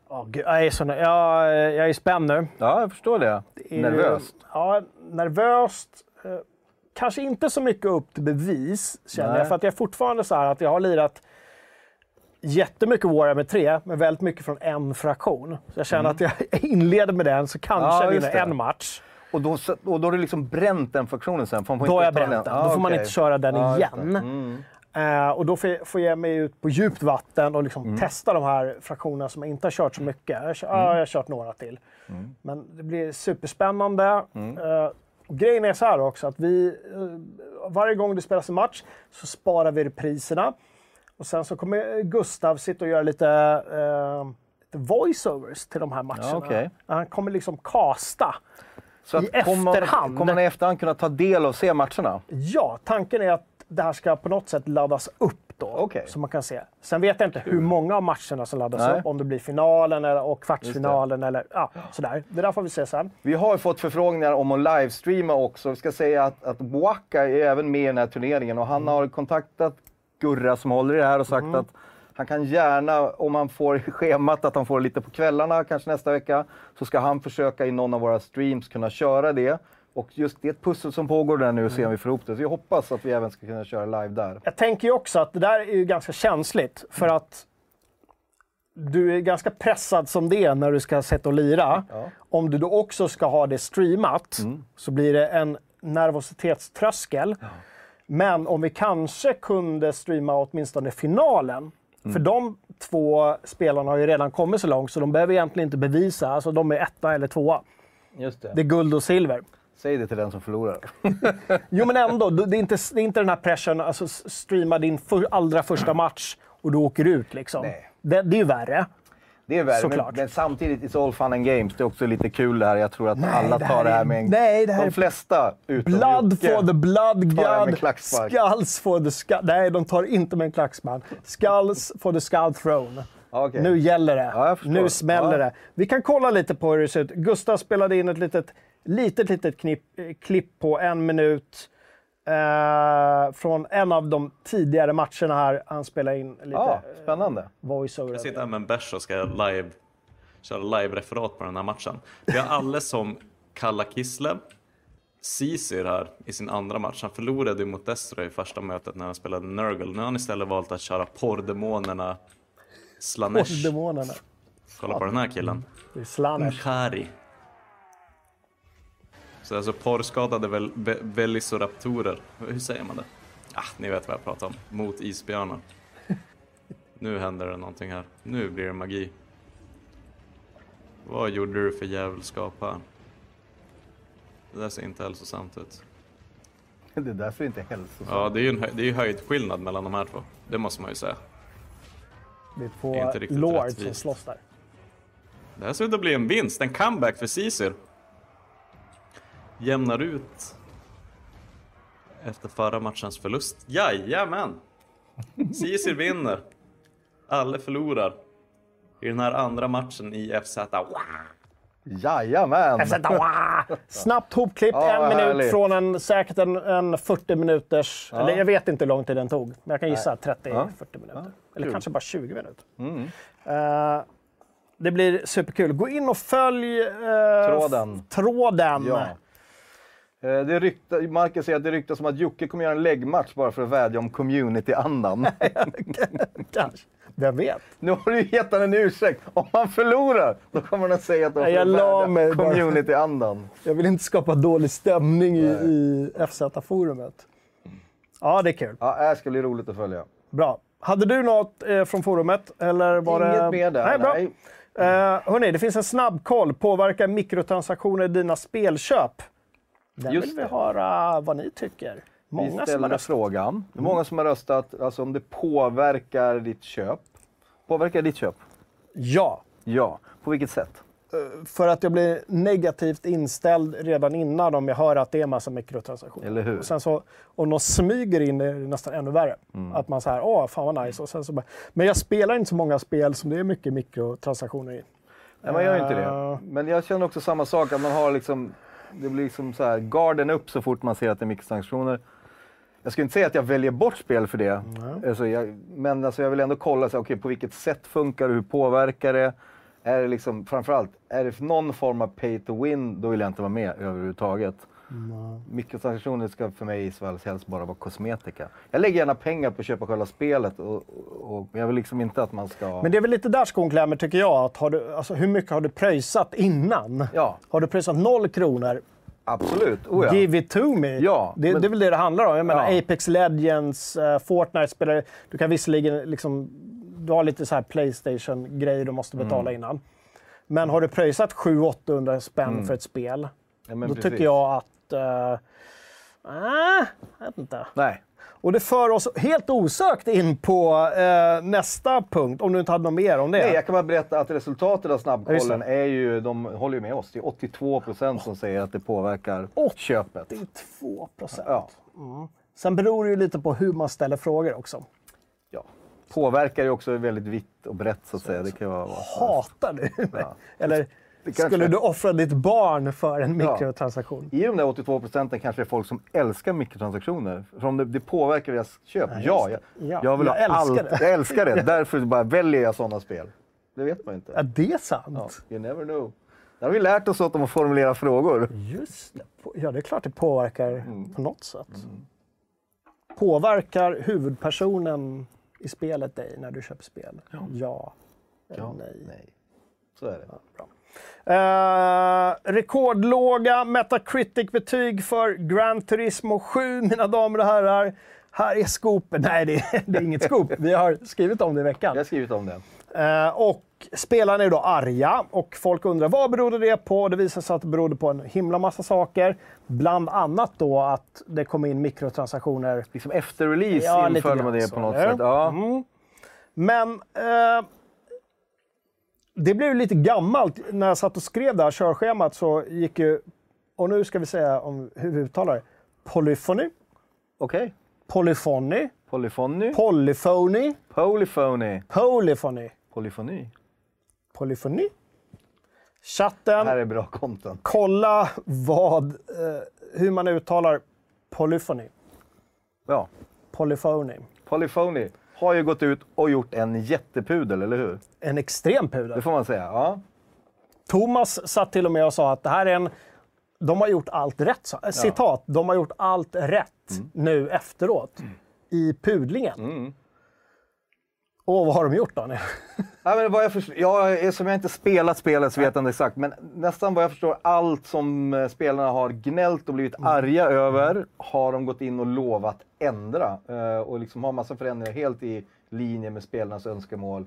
Ja, gud, jag, är så, nö- ja, jag är spänd nu.
Ja, jag förstår det.
ju-
Nervöst.
Ja, nervöst. Kanske inte så mycket upp till bevis, känner
Nej.
jag. För att jag är fortfarande så här att jag har lirat jättemycket Warhammer 3, men väldigt mycket från en fraktion. Så jag känner att jag inleder med den, så kanske
Mm. Ja,
jag vinner en match.
Och då, och då har du liksom bränt den funktionen sen? Får man
Då har jag bränt den.
Ah,
Då får man
okej.
inte köra den
det.
igen.
Mm.
Eh, och då får jag, får jag mig ut på djupt vatten och liksom testa de här fraktionerna som jag inte har kört så mycket. Jag, kör, ja, jag har kört några till. Men det blir superspännande. Eh, och grejen är så här också att vi, eh, varje gång det spelas en match så sparar vi repriserna. Och sen så kommer Gustav sitta och göra lite, eh, lite voiceovers till de här matcherna.
Ja, okej.
Han kommer liksom casta.
Så
I
att kommer man,
efterhand.
kommer man i efterhand kunna ta del och se matcherna?
Ja, tanken är att det här ska på något sätt laddas upp då.
Okej.
Så man kan se. Sen vet jag inte hur många av matcherna som laddas
Nej.
upp. Om det blir finalen eller, och kvartsfinalen eller ja, sådär. Det där får vi se sen.
Vi har fått förfrågningar om att livestreama också. Vi ska säga att, att Boaka är även med i den här turneringen och han har kontaktat Gurra som håller i det här och sagt att han kan gärna, om han får schemat att han får lite på kvällarna, kanske nästa vecka, så ska han försöka i någon av våra streams kunna köra det. Och just det är ett pussel som pågår där nu och se om vi får ihop det. Så jag hoppas att vi även ska kunna köra live där.
Jag tänker ju också att det där är ju ganska känsligt. För att du är ganska pressad som det är när du ska sätta och lira. Om du då också ska ha det streamat så blir det en nervositetströskel. Men om vi kanske kunde streama åtminstone finalen. För de två spelarna har ju redan kommit så långt så de behöver egentligen inte bevisa. Alltså de är etta eller tvåa.
Just det.
Det är guld och silver.
Säg det till den som förlorar.
Jo men ändå, det är inte, det är inte den här pressen, alltså streama din för, allra första match och du åker ut liksom.
Nej.
Det, det är ju värre.
Det är värre, men,
Såklart.
men samtidigt, it's all fun and games. Det är också lite kul det här. Jag tror att alla
det
tar det här
är-
med en...
nej, det här
de flesta utom
Blood
Jocke.
for the blood god, skulls for the skull... Nej, de tar inte med en klackspark. Skulls for the skull throne.
Okej.
Nu gäller det.
Ja,
nu smäller
Ja.
det. Vi kan kolla lite på hur det ser ut. Gustav spelade in ett litet, litet, litet knipp, eh, klipp på en minut. Eh, från en av de tidigare matcherna här. Han spelade in lite
Ja, spännande.
voiceover.
Jag sitter här med en bärs och ska live, köra live-referat på den här matchen. Vi har alla som Kalla Kissle, Ceesir här i sin andra match. Han förlorade ju mot Destro i första mötet när han spelade Nurgle. Nu har han istället valt att köra porrdemonerna Slanesh.
Demonerna.
Kolla på den här killen.
Det är Slanesh.
Kari. Så alltså porrskadade vel, ve, Velociraptorer. Hur säger man det? Ah, ni vet vad jag pratar om. Mot isbjörnar. Nu händer det någonting här. Nu blir det magi. Vad gjorde du för djävulskap här? Det där ser inte hälsosamt ut.
Det är därför inte hälsosamt.
Ja, det är ju en det är höjdskillnad mellan de här två. Det måste man ju säga.
Det är två
inte riktigt
lords som slåss där.
Det här ser ut att bli en vinst, en comeback för Ceesir. Jämnar ut efter förra matchens förlust. Jajamän! Ceesir vinner. Alla förlorar. I den här andra matchen i FZ. Wow.
Jajamän!
Wow! Snabbt hopklippt,
Ja,
en minut
härligt.
från en, säkert en, en 40 minuters, eller jag vet inte hur lång tid den tog, men jag kan gissa 30-40 minuter. Eller kanske bara 20 minuter.
Mm.
Eh, det blir superkul. Gå in och följ eh,
Tråden.
tråden.
Eh, Det rykta, Marcus säger att det ryktas om att Jocke kommer göra en läggmatch bara för att vädja om community-andan.
Kanske. Vem vet?
nu har du gett honom en ursäkt. Om han förlorar, då kommer han att säga att de
bara.
community-andan.
Jag vill inte skapa dålig stämning i, i FZ-forumet. Ja, det är kul.
Ja, det ska bli roligt att följa.
Bra. Hade du något eh, från forumet? Eller var
Inget
det...
mer där.
Nej, bra.
nej.
Eh, hörni, det finns en snabbkoll. Påverkar mikrotransaktioner dina spelköp? Den
Just
vill vi
det.
höra vad ni tycker.
Vi
Många
ställde
röstat.
frågan. Det är många som har röstat, alltså om det påverkar ditt köp. Påverkar ditt köp?
Ja,
Ja. På vilket sätt?
för att jag blir negativt inställd redan innan om jag hör att det är massa mikrotransaktioner.
Eller hur?
Och sen så, om de smyger in är det nästan ännu värre.
Mm.
Att man säger åh fan vad nice. Och sen så bara, men jag spelar inte så många spel som det är mycket mikrotransaktioner i.
Nej, man gör inte
Eh.
det. Men jag känner också samma sak, att man har liksom, det blir liksom så här, garden upp så fort man ser att det är mikrotransaktioner. Jag skulle inte säga att jag väljer bort spel för det. Alltså jag, men alltså jag vill ändå kolla, så, okej, på vilket sätt funkar det, hur påverkar det? Är det liksom, framförallt, är det någon form av pay to win, då vill jag inte vara med överhuvudtaget. Mikrotransaktioner ska för mig i fall helst bara vara kosmetika. Jag lägger gärna pengar på att köpa själva spelet och, och, och jag vill liksom inte att man ska...
Men det är väl lite där skon klämmer tycker jag. Att har du, alltså, hur mycket har du pröjsat innan?
Ja.
Har du pröjsat noll kronor,
Absolut, oh ja.
give it to me.
Ja,
det,
men-
det är väl det det handlar om. Jag menar
Ja.
Apex Legends, uh, Fortnite spelare. Du kan visserligen liksom, du har lite så här Playstation-grejer du måste betala
Mm.
innan. Men har du pröjsat 700-800 spänn för ett spel,
Mm. Ja,
då
precis.
tycker jag att... Uh, ah, jag vet inte.
Nej.
Och det för oss helt osökt in på eh, nästa punkt, om du inte hade något mer om det.
Nej, jag kan bara berätta att resultatet av
Ja,
snabbkollen är ju, de håller ju med oss. Det är 82 procent som säger att det påverkar
Åh,
köpet.
82 procent.
Ja.
Sen beror det ju lite på hur man ställer frågor också.
ja. Påverkar ju också väldigt vitt och brett så att säga. Det kan vara...
Hatar du mig? Eller
kanske-
skulle du offra ditt barn för en mikrotransaktion?
I de där 82 procenten kanske det är folk som älskar mikrotransaktioner. För om det, det påverkar deras köp. Ja,
det.
jag,
Ja,
jag vill
jag
ha
älskar
allt.
det.
Jag älskar det. Därför bara väljer jag sådana spel. Det vet man inte.
Är det sant?
Ja, you never know. Där har vi lärt oss åt om att formulera frågor.
Just det. Ja, det är klart det påverkar
Mm.
på något sätt. Påverkar huvudpersonen i spelet dig när du köper spel? Ja. eller
Ja,
nej.
nej. Så är det.
Eh, rekordlåga Metacritic-betyg för Gran Turismo 7, mina damer och herrar. Här är skopet. Nej, det är, det är inget skop. Vi har skrivit om det i veckan.
Jag har skrivit om det.
Eh, och spelarna är då arga och folk undrar vad berodde det på? Det visar sig att det berodde på en himla massa saker. Bland annat då att det kom in mikrotransaktioner.
Liksom efter release
Ja,
införde man det på något sätt. Ja.
Mm. Men eh, det blev lite gammalt. När jag satt och skrev det här körschemat så gick ju, och nu ska vi säga om hur vi uttalar det, polyphony,
Okej.
polyphony,
Polyfony.
polyphony,
Polyphony.
polyphony,
Polyfoni.
polyphony.
Det
Chatten,
här är bra content.
kolla vad, eh, hur man uttalar polyphony.
Ja.
Polyphony.
Polyphony har ju gått ut och gjort en jättepudel, eller hur?
En extrem pudel.
Det får man säga. Ja.
Thomas satt till och med och sa att det här är en... De har gjort allt rätt. Så, Citat. De har gjort allt rätt nu efteråt. I pudlingen. Och vad har de gjort nu?
Ja, men vad jag förstår, jag, som jag inte spelat spelet så vet jag inte exakt, men nästan vad jag förstår, allt som eh, spelarna har gnällt och blivit arga över har de gått in och lovat ändra. Eh, och liksom har massa förändringar helt i linje med spelarnas önskemål.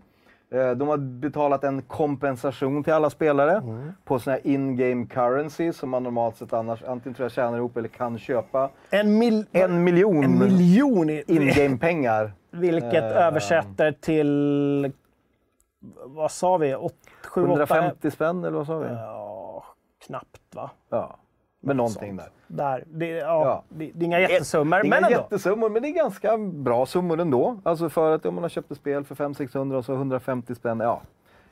Eh, de har betalat en kompensation till alla spelare på sån här in-game currency som man normalt sett annars antingen tror jag tjänar ihop eller kan köpa.
En, mil,
En miljon,
en miljon
in-game-pengar.
Vilket
Eh,
översätter till... Vad sa vi? Åt- sju, åtta-
150 spänn eller vad sa vi?
Ja, knappt va?
Ja, men någonting där.
Där. Det, ja,
Ja.
Det, det är inga jättesummor,
Inga
men ändå.
jättesummor, men det är ganska bra summor ändå. Alltså för att om man har köpt ett spel för 500-600 och så 150 spänn, ja.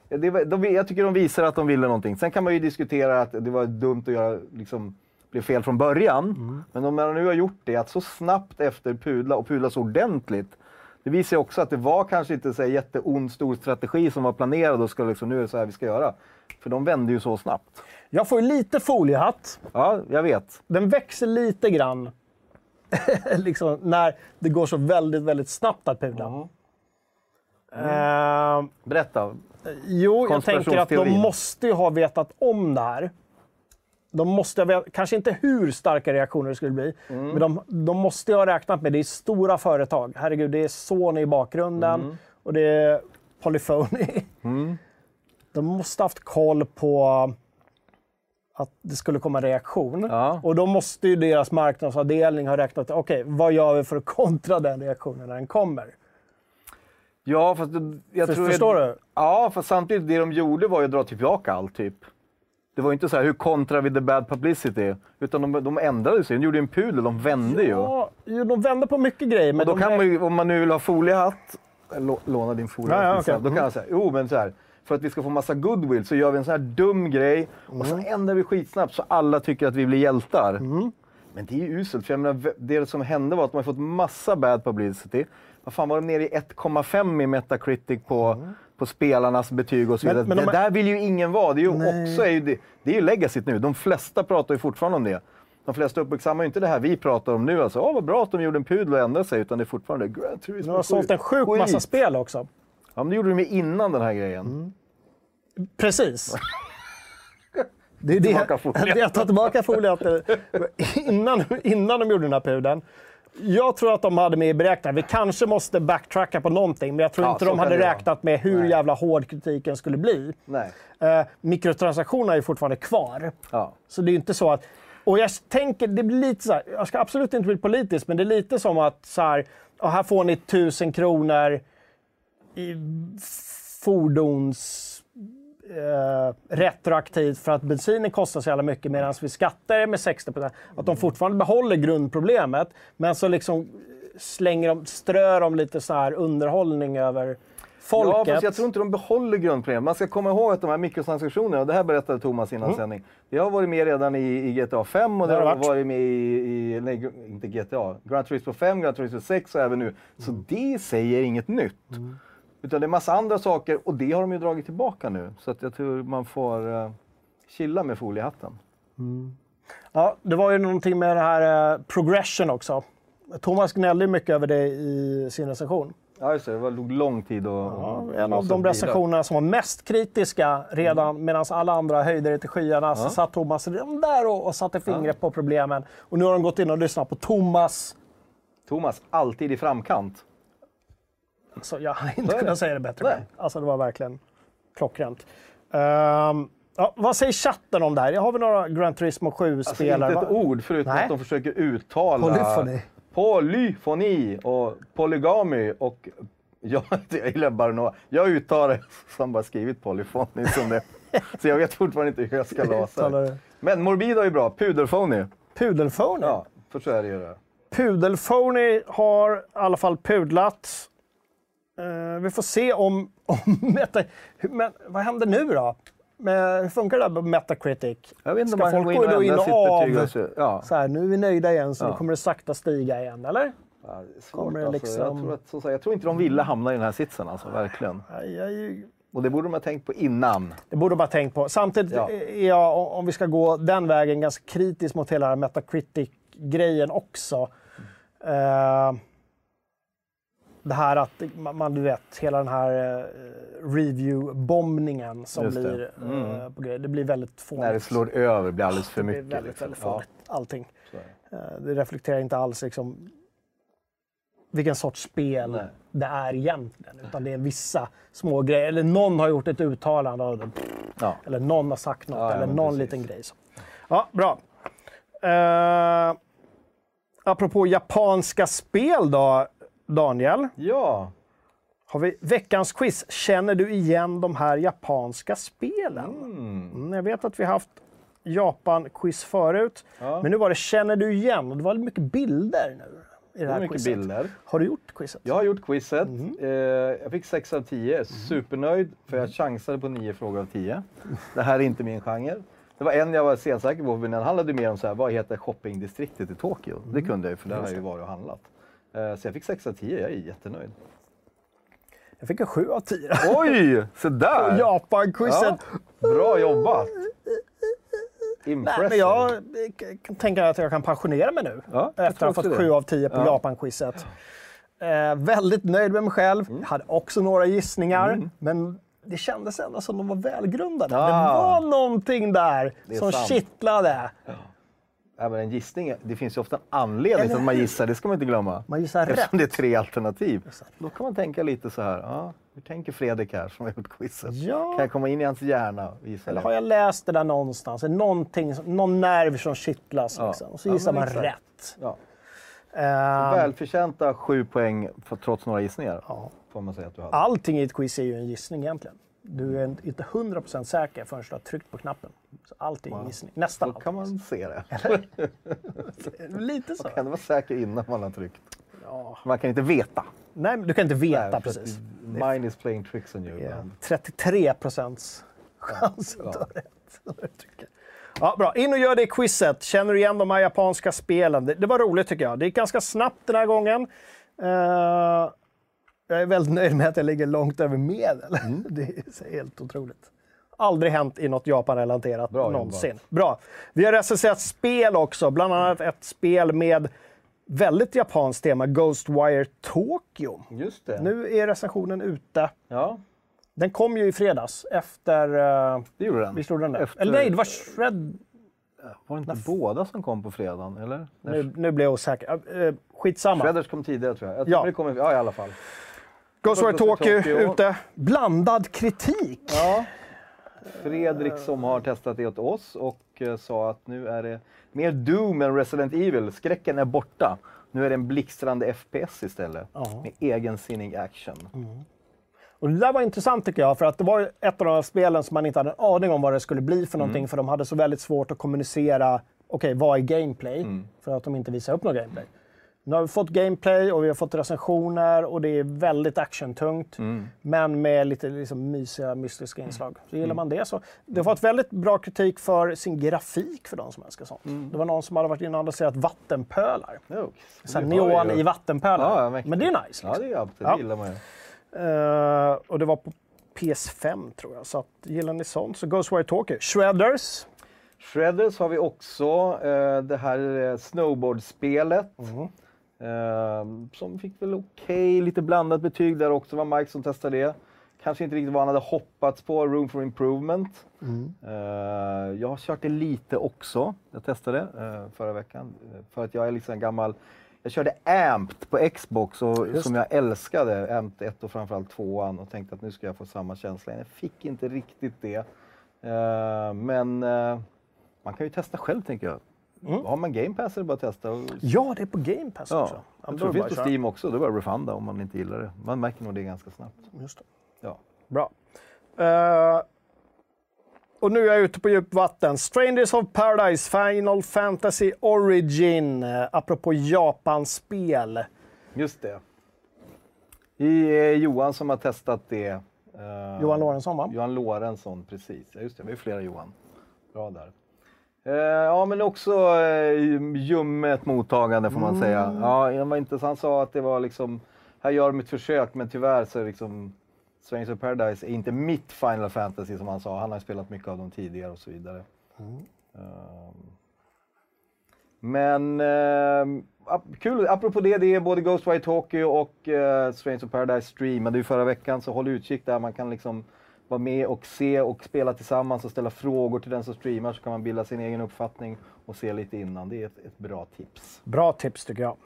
Det, de, jag tycker de visar att de ville någonting. Sen kan man ju diskutera att det var dumt att göra, liksom, blev fel från början.
Mm.
Men om man nu har gjort det, att så snabbt efter pudla och pudla så ordentligt. Det visar också att det var kanske inte så jätteond stor strategi som var planerad och ska liksom, nu är det så här vi ska göra. För de vände ju så snabbt.
Jag får ju lite foliehatt.
Ja, jag vet.
Den växer lite grann liksom, när det går så väldigt, väldigt snabbt att pudla.
Mm.
Eh,
Berätta.
jo, jag tänker att de måste ju ha vetat om det här. De måste ha kanske inte hur starka reaktioner det skulle bli,
Mm.
men de, de måste ju ha räknat med det. är stora företag. Herregud, det är Sony i bakgrunden
Mm.
och det är Polyphony. De måste ha haft koll på att det skulle komma en reaktion.
Ja.
Och då måste ju deras marknadsavdelning ha räknat, okej, vad gör vi för att kontra den reaktionen när den kommer?
Ja, fast det- jag
För-
tror...
förstår du?
Ja, för samtidigt, det de gjorde var ju att dra tillbaka allt, typ. Det var ju inte så här, hur kontrar vi the bad publicity? Utan de, de ändrade sig. De gjorde ju en pudel, de vände ju.
Ja, jo, de vänder på mycket grejer. Men
Och då kan man ju, om man nu vill ha foliehatt, lå- låna din foliehatt,
Ja, ja, okej.
då kan jag säga, jo men så här, för att vi ska få massa goodwill så gör vi en sån här dum grej och så ändrar vi skitsnabbt så alla tycker att vi blir hjältar. Men det är ju uselt, för jag menar, det som hände var att de har fått massa bad publicity. Vad fan var de nere i 1,5 i Metacritic på, på spelarnas betyg och så
Men-
vidare.
men de
det
är-
där vill ju ingen vara. Det är ju
Nej.
också är ju det, det är ju legacyt nu. De flesta pratar ju fortfarande om det. De flesta uppmärksammar ju inte det här vi pratar om nu. Alltså, Åh, vad bra att de gjorde en pudel och ändrade sig. Utan det är fortfarande Gran Turismo
de har sålt en sjuk
Skit.
massa spel också.
Ja, men det gjorde de ju innan den här grejen.
Precis. Det är det, jag tar tillbaka folien. Innan, innan de gjorde den här pudeln. Jag tror att de hade med i beräkningen. Vi kanske måste backtracka på någonting, men jag tror
Ja,
inte de hade räknat med hur
Nej.
jävla hård kritiken skulle bli.
Nej.
Eh, mikrotransaktionerna är ju fortfarande kvar.
Ja.
Så det är inte så att... Och jag tänker, det blir lite så här, jag ska absolut inte bli politisk, men det är lite som att så här, här får ni tusen kronor i fordons... Eh, retroaktivt för att bensinen kostar så jävla mycket medan vi skattar det med 60 Att de fortfarande behåller grundproblemet, men så liksom slänger de, strör de lite så här underhållning över folket.
Ja, fast jag tror inte de behåller grundproblemet. Man ska komma ihåg att de här mikrotransaktionerna, och det här berättade Thomas innan sändning, det har varit med redan i, i GTA 5 och det,
Det har varit.
varit med i, i nej, inte GTA, Gran Turismo 5, Gran Turismo 6 och även nu. Så det i sig är inget nytt. Utan det är massa andra saker och det har de ju dragit tillbaka nu. Så att jag tror man får uh, chilla med foliehatten.
Ja, det var ju någonting med det här eh, progression också. Thomas gnällde mycket över det i sin recension.
Ja, just det. Det var, låg lång tid att...
Ja, en av de recensionerna som var mest kritiska redan medan alla andra höjde det till skyarna så satt Thomas redan där och, och satte fingret på problemen. Och nu har de gått in och lyssnat på Thomas.
Thomas, alltid i framkant.
Så jag hade inte kunnat säga det bättre.
Nej.
själv. Alltså det var verkligen klockrent. Ehm, ja, vad säger chatten om det här? Har vi några Gran Turismo
Alltså
7-spelare?
inte ett ord förutom
Nej.
att de försöker uttala...
Polyphony.
Polyfoni och polygamy och... Jag, jag gillar bara några. Jag uttalar det som bara skrivit polyfoni som det. Så jag vet fortfarande inte hur jag ska det. Men Morbido är bra. Pudelfoni.
Pudelphony?
Ja, för så är det ju. det.
Pudelphony har i alla fall pudlat. Eh, vi får se om... om meta, men vad händer nu då? Men, hur funkar det där med Metacritic?
Jag vet
Ska folk
gå in och
av?
så- Ja.
Så här, nu är vi nöjda igen, så
Ja.
nu kommer det sakta stiga igen, eller?
Ja, svårt,
det
alltså. jag,
liksom-
tror att, sagt, jag tror inte de ville hamna i den här sitsen, alltså, verkligen.
Jag är ju-
Och det borde de ha tänkt på innan.
Det borde man ha tänkt på. Samtidigt
Ja.
är jag, o- om vi ska gå den vägen, ganska kritisk mot hela Metacritic-grejen också. Eh, det här att man, du vet, hela den här eh, review-bombningen som
Just det.
blir eh, på grejer. Det blir väldigt fånigt.
När det slår över blir alldeles för
Det blir
mycket.
väldigt,
liksom.
väldigt
Ja,
fånigt, allting.
är det.
Eh, det reflekterar inte alls liksom, vilken sorts spel
Nej.
det är egentligen. Utan det är vissa små grejer. Eller någon har gjort ett uttalande. och
Ja.
eller någon har sagt något,
Ja, ja,
eller någon
precis.
liten grej. Så. Ja, bra. Uh, apropå japanska spel då, Daniel.
ja.
Har vi veckans quiz. Känner du igen de här japanska spelen? Mm, jag vet att vi har haft Japan-quiz förut.
Ja.
Men nu var det Känner du igen? Och det var mycket bilder nu i det
Det
här
mycket
quizet.
bilder.
Har du gjort quizet?
Jag har gjort quizet.
Mhm.
Eh, jag fick 6 av 10. Supernöjd, för jag chansade på 9 frågor av 10. Det här är inte min genre. Det var en jag var sensäker på, men den handlade mer om så här, vad heter shoppingdistriktet i Tokyo? Det
Mm.
kunde jag ju, för där har jag ju varit och handlat. Eh, så jag fick 6 av 10, jag är jättenöjd.
Jag fick en 7 av 10.
Oj, så där!
Japan-quizet.
Ja, bra jobbat!
Nej,
Impressive.
men jag eh, tänka att jag kan pensionera mig nu.
Ja, jag
efter att ha fått
det.
7 av 10 på
Ja.
Japan-quizet. Eh, väldigt nöjd med mig själv.
Mm.
Hade också några gissningar, men det kändes ändå som de var välgrundade.
Ah.
Det var någonting där som
sant.
kittlade.
Ja, men en gissning, det finns ju ofta en anledning till att man gissar, det ska man inte glömma.
Man gissar rätt.
Eftersom det är tre alternativ. Då kan man tänka lite så här, ja, hur tänker Fredrik här som har gjort quizet?
Ja.
Kan jag komma in i hans hjärna och gissa
Eller har jag läst det där någonstans? Någonting, någon nerv som kittlas.
Ja.
Liksom. Och så
Ja,
gissar
men
man
exakt.
rätt.
Ja.
Eh,
Välförtjänta sju poäng för, trots några gissningar.
Ja.
Får man säga att du hade.
allting i ett quiz är ju en gissning egentligen. Du är inte 100% säker förrän du har tryckt på knappen. Så allt är en gissning. Nästan
Då
allt.
kan man se det.
Lite så.
Kan du vara säker innan man har tryckt?
Ja.
Man kan inte veta.
Nej, du kan inte veta
Nej,
precis.
Mine is playing tricks on you. Ibland.
33 procents chans
Ja.
att ha rätt. Ja, bra. In och gör det quizet. Känner du igen de här japanska spelen? Det, det var roligt tycker jag. Det gick ganska snabbt den här gången. Eh, jag är väldigt nöjd med att jag ligger långt över medel.
Mm.
Det är helt otroligt. Aldrig hänt i något Japan-relaterat
Bra
någonsin.
jobbat.
Bra. Vi har recenserat spel också, bland annat ett spel med väldigt japanskt tema, Ghostwire Tokyo.
Just det.
Nu är recensionen ute.
Ja,
Den kom ju i fredags efter... Uh,
det gjorde den.
visst gjorde den det?
Efter-
Eller nej, det var Shred...
Var det inte båda som kom på fredagen? Eller?
Nu, nu blir jag osäker. Uh, skitsamma.
Shredders kom tidigare tror jag. jag
Ja.
Det kommer, ja, i alla fall.
Ghostwire Tokyo
Tokyo.
ute. Blandad kritik.
Ja. Fredrik som har testat det åt oss och eh, sa att nu är det mer Doom än Resident Evil. Skräcken är borta. Nu är det en blixtrande FPS istället.
Ja.
Med egensinnig action.
Och det där var intressant tycker jag, för att det var ett av de spelen som man inte hade en aning om vad det skulle bli för någonting, för de hade så väldigt svårt att kommunicera, okej, vad är gameplay? För att de inte visar upp något gameplay. Nu har vi fått gameplay och vi har fått recensioner och det är väldigt actiontungt, men med lite liksom, mysiga, mystiska inslag. Så gillar man det så. Det har fått väldigt bra kritik för sin grafik för de som älskar sånt. Det var någon som hade varit inne och analyserat vattenpölar.
Jo,
Så neon i vattenpölar.
Ja, ja,
men det är nice.
Ja,
Liksom.
det är absolut.
Ja.
Det gillar man ju.
Eh, och det var på PS5 tror jag. Så att, gillar ni sånt så Ghostwire Tokyo. Shredders.
Shredders har vi också. eh, det här eh, snowboardspelet.
Mm.
Eh, som fick väl okej, lite blandat betyg där också. Var Mike som testade det. Kanske inte riktigt vad han hade hoppats på, Room for Improvement.
Mm.
Eh, jag har kört det lite också. Jag testade eh, förra veckan. eh, För att jag är liksom en gammal... Jag körde Amped på Xbox och, som jag älskade, Amped 1 och framförallt 2 och tänkte att nu ska jag få samma känsla. Jag fick inte riktigt det. Eh, men eh, man kan ju testa själv tänker jag.
Mm.
Har man Game Pass är det bara att testa. Och,
Ja, det är på Game Pass
ja,
också. Ja,
jag tror det finns på
köra.
Steam också. Det är bara att refunda om man inte gillar det. Man märker nog det ganska snabbt.
Just det.
Ja.
Bra. Eh, och nu är jag ute på djupt vatten. Strangers of Paradise Final Fantasy Origin. Uh, apropå Japan-spel.
Just det. Det är Johan som har testat det. Eh,
Johan Lorentzon va?
Johan Lorentzon, precis. Ja, just det, vi är flera Johan. Bra där. Eh, ja, men också eh, ljummet mottagande får man säga. Ja, det var intressant. Han sa att det var liksom, här gör de ett försök, men tyvärr så är liksom Strangers of Paradise är inte mitt Final Fantasy som han sa. Han har spelat mycket av dem tidigare och så vidare. Ehm, men eh, ap- kul, apropå det, det är både Ghostwire Tokyo och eh, Strangers of Paradise streamade ju förra veckan, så håll utkik där. Man kan liksom vara med och se och spela tillsammans och ställa frågor till den som streamar så kan man bilda sin egen uppfattning och se lite innan. Det är ett, ett bra tips.
Bra tips tycker jag.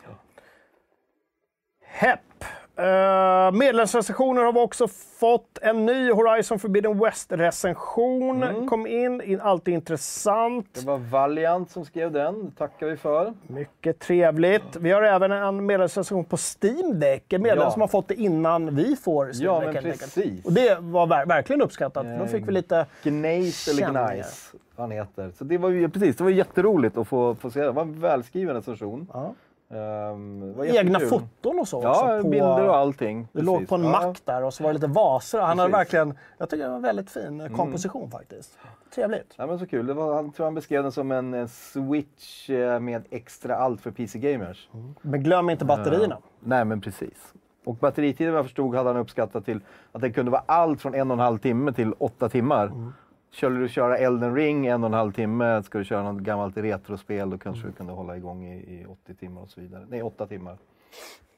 Hepp. Uh, medlemsrecensioner har vi också fått. En ny Horizon Forbidden West-recension kom in. in. Alltid intressant.
Det var Valiant som skrev den, det tackar vi för.
Mycket trevligt. Vi har även en medlemsrecension på Steam Deck. En medlem
Ja.
som har fått det innan vi får Steam
Ja,
Deck.
men
helt enkelt.
precis.
Och det var ver- verkligen uppskattat. för Då fick vi lite...
Gnace eller. Gnice, vad han heter. Så det var ju precis, det var jätteroligt att få, få se. Det var en välskriven recension.
Ja.
Var
Egna foton och så
Ja,
också. På,
bilder och allting.
Det låg på en
ja.
mack där och så var det lite vaser. Han hade verkligen... Jag tycker det var en väldigt fin eh, komposition faktiskt. Trevligt.
Ja, men så kul. Det var, han tror han beskrev den som en, en switch eh, med extra allt för PC-gamers.
Men glöm inte batterierna.
Nej, men precis. Och batteritiden vad jag förstod hade han uppskattat till att den kunde vara allt från en och en halv timme till åtta timmar. Skulle du köra Elden Ring en och en halv timme, ska du köra något gammalt retrospel, då kanske du kunde hålla igång i, i 80 timmar och så vidare. Nej, 8 timmar.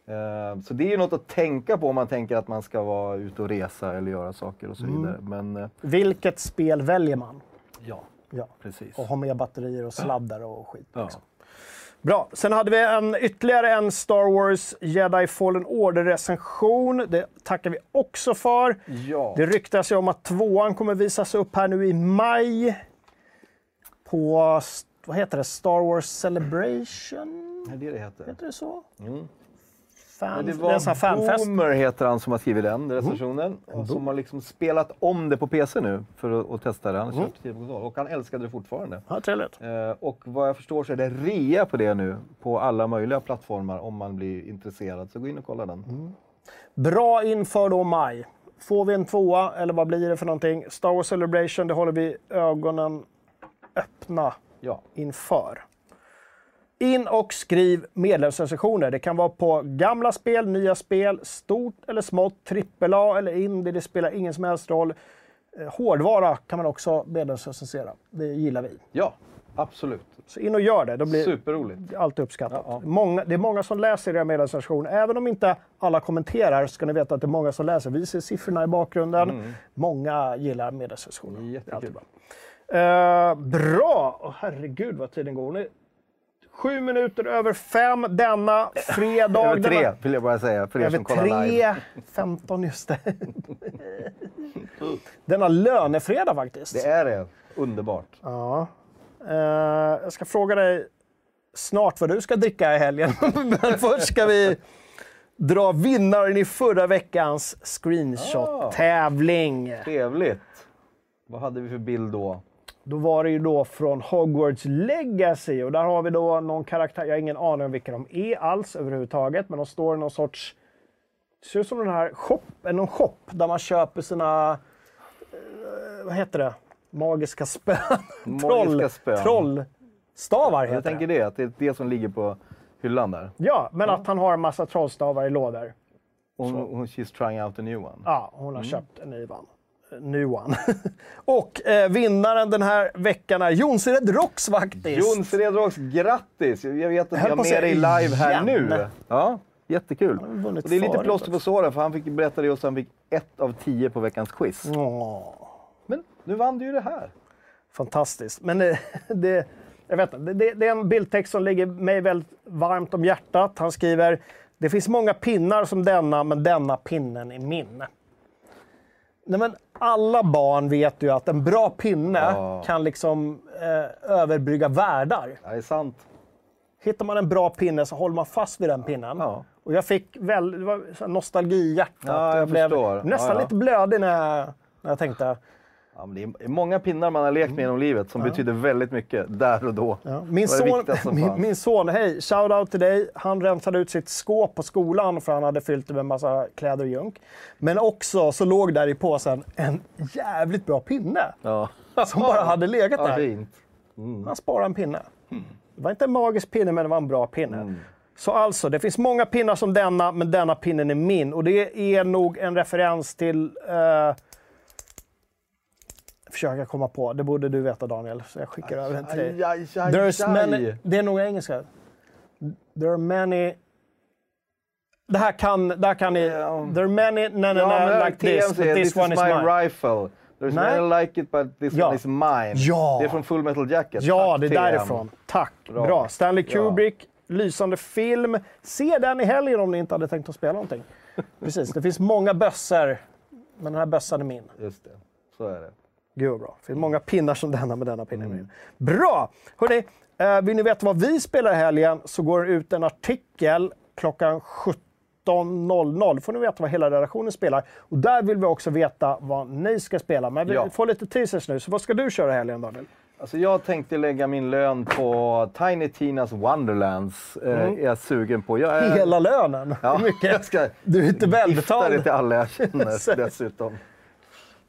Eh, så det är ju något att tänka på om man tänker att man ska vara ute och resa eller göra saker och så vidare. Men eh,
Vilket spel väljer man?
ja,
Ja.
precis.
Och ha med batterier och sladdar och skit.
Ja.
Liksom. Bra. Sen hade vi en, ytterligare en Star Wars Jedi Fallen Order-recension. Det tackar vi också för.
Ja.
Det ryktas ju om att tvåan kommer visas upp här nu i maj. På, vad heter det, Star Wars Celebration?
Är det det heter.
Heter det så?
Mm.
Fan,
Det
är en fanfest.
Boomer heter han som har skrivit den recensionen. Och som har liksom spelat om det på PC nu för att, testa det. Han har på konsol och han älskade det fortfarande.
Ja, trevligt.
Eh, och vad jag förstår så är det rea på det nu på alla möjliga plattformar om man blir intresserad. Så gå in och kolla den.
Bra inför då maj. Får vi en tvåa, eller vad blir det för någonting? Star Wars Celebration, det håller vi ögonen öppna
Ja.
inför. In och skriv medlemsrecensioner. Det kan vara på gamla spel, nya spel, stort eller smått, AAA eller indie, det spelar ingen som helst roll. Eh, Hårdvara kan man också medlemsrecensera. Det gillar vi.
ja, absolut.
Så in och gör det. Då blir
Superroligt.
allt uppskattat.
Ja, ja.
Många, det är många som läser era medlemsrecensioner. Även om inte alla kommenterar så ska ni veta att det är många som läser. Vi ser siffrorna i bakgrunden. Många gillar medlemsrecensioner. Det är
Jättekul.
alltid bra. Eh, bra! Åh, herregud vad tiden går. Nu, sju minuter över fem denna fredag.
Över tre
Denna,
vill jag bara säga för er
över
som kollar live.
tre, 15 just det. denna lönefredag faktiskt.
Det är det. Underbart.
Ja. Eh, jag ska fråga dig snart vad du ska dricka i helgen. Men först ska vi dra vinnaren i förra veckans screenshot-tävling.
Trevligt. Vad hade vi för bild då?
Då var det ju då från Hogwarts Legacy och där har vi då någon karaktär, jag har ingen aning om vilka de är alls överhuvudtaget, men de står i någon sorts, det ser ut som den här shop, eh, någon shop där man köper sina, eh, vad heter det, magiska spön.
Magiska spön.
Trollstavar heter
Jag tänker
det.
det, att det är det som ligger på hyllan där.
Ja, men att han har en massa trollstavar i lådor.
Hon, hon, she's trying out a new one.
Ja, hon har köpt en ny one. New one. och eh, vinnaren den här veckan är Jonsered Rocks faktiskt.
Jon Rocks, grattis! Jag vet att jag har
att
med dig live här
igen.
nu. Ja, jättekul. Och det är lite plåster på såren, för han fick berätta just, han fick ett av tio på veckans quiz.
Åh,
Men nu vann du ju det här.
fantastiskt. Men det, det, jag vet inte, det, det är en bildtext som ligger mig väldigt varmt om hjärtat. Han skriver Det finns många pinnar som denna, men denna pinnen är min. Nej, men alla barn vet ju att en bra pinne
Ja.
kan liksom eh, överbrygga världar.
Ja, det är sant.
Hittar man en bra pinne så håller man fast vid den pinnen.
Ja.
Och jag fick väl, det var nostalgi i hjärtat.
Ja, jag
blev
förstår.
nästan lite blödig när jag, när jag tänkte.
Ja, det är många pinnar man har lekt med genom livet som betyder väldigt mycket där och då.
Ja. Min, son, min, min son, hej, shout-out till dig. Han rensade ut sitt skåp på skolan för han hade fyllt det med massa kläder och junk. Men också så låg där i påsen en jävligt bra pinne
Ja.
som bara hade legat
Ja,
där.
fint.
Han sparade en pinne. Det var inte en magisk pinne, men det var en bra pinne. Så alltså, det finns många pinnar som denna, men denna pinnen är min. Och det är nog en referens till... Eh, försöka komma på. Det borde du veta Daniel, så jag skickar över den till dig.
Aj, aj, aj,
There's
aj.
many, det är nog engelska. There are many... Det här kan, det här kan ni...
Ja.
There are many... Nej, nej,
Ja,
nej, like this, but this,
this
one
is
is
my
mine.
rifle. There's
Nej.
many like it but this
Ja.
one is mine.
Ja.
Det är från Full Metal Jacket.
Ja,
Tack,
det är därifrån. Tack. Bra.
Bra.
Stanley
Ja.
Kubrick, lysande film. Se den i helgen om ni inte hade tänkt att spela någonting. Precis, det finns många bössor. Men den här bössan är min.
Just det, så är det.
Gud vad bra. Det finns många pinnar som denna, men denna pinne är min. Bra! Hörrni, eh, vill ni veta vad vi spelar i helgen så går det ut en artikel klockan 17.00. får ni veta vad hela redaktionen spelar. Och där vill vi också veta vad ni ska spela. Men vi
Ja.
får lite teasers nu. Så vad ska du köra i helgen, Daniel?
Alltså jag tänkte lägga min lön på Tiny Tinas Wonderlands. Eh, är jag sugen på. Jag är,
Hela lönen?
Ja,
mycket?
jag ska
Du är inte
gifta det
välbetald.
till alla jag känner dessutom.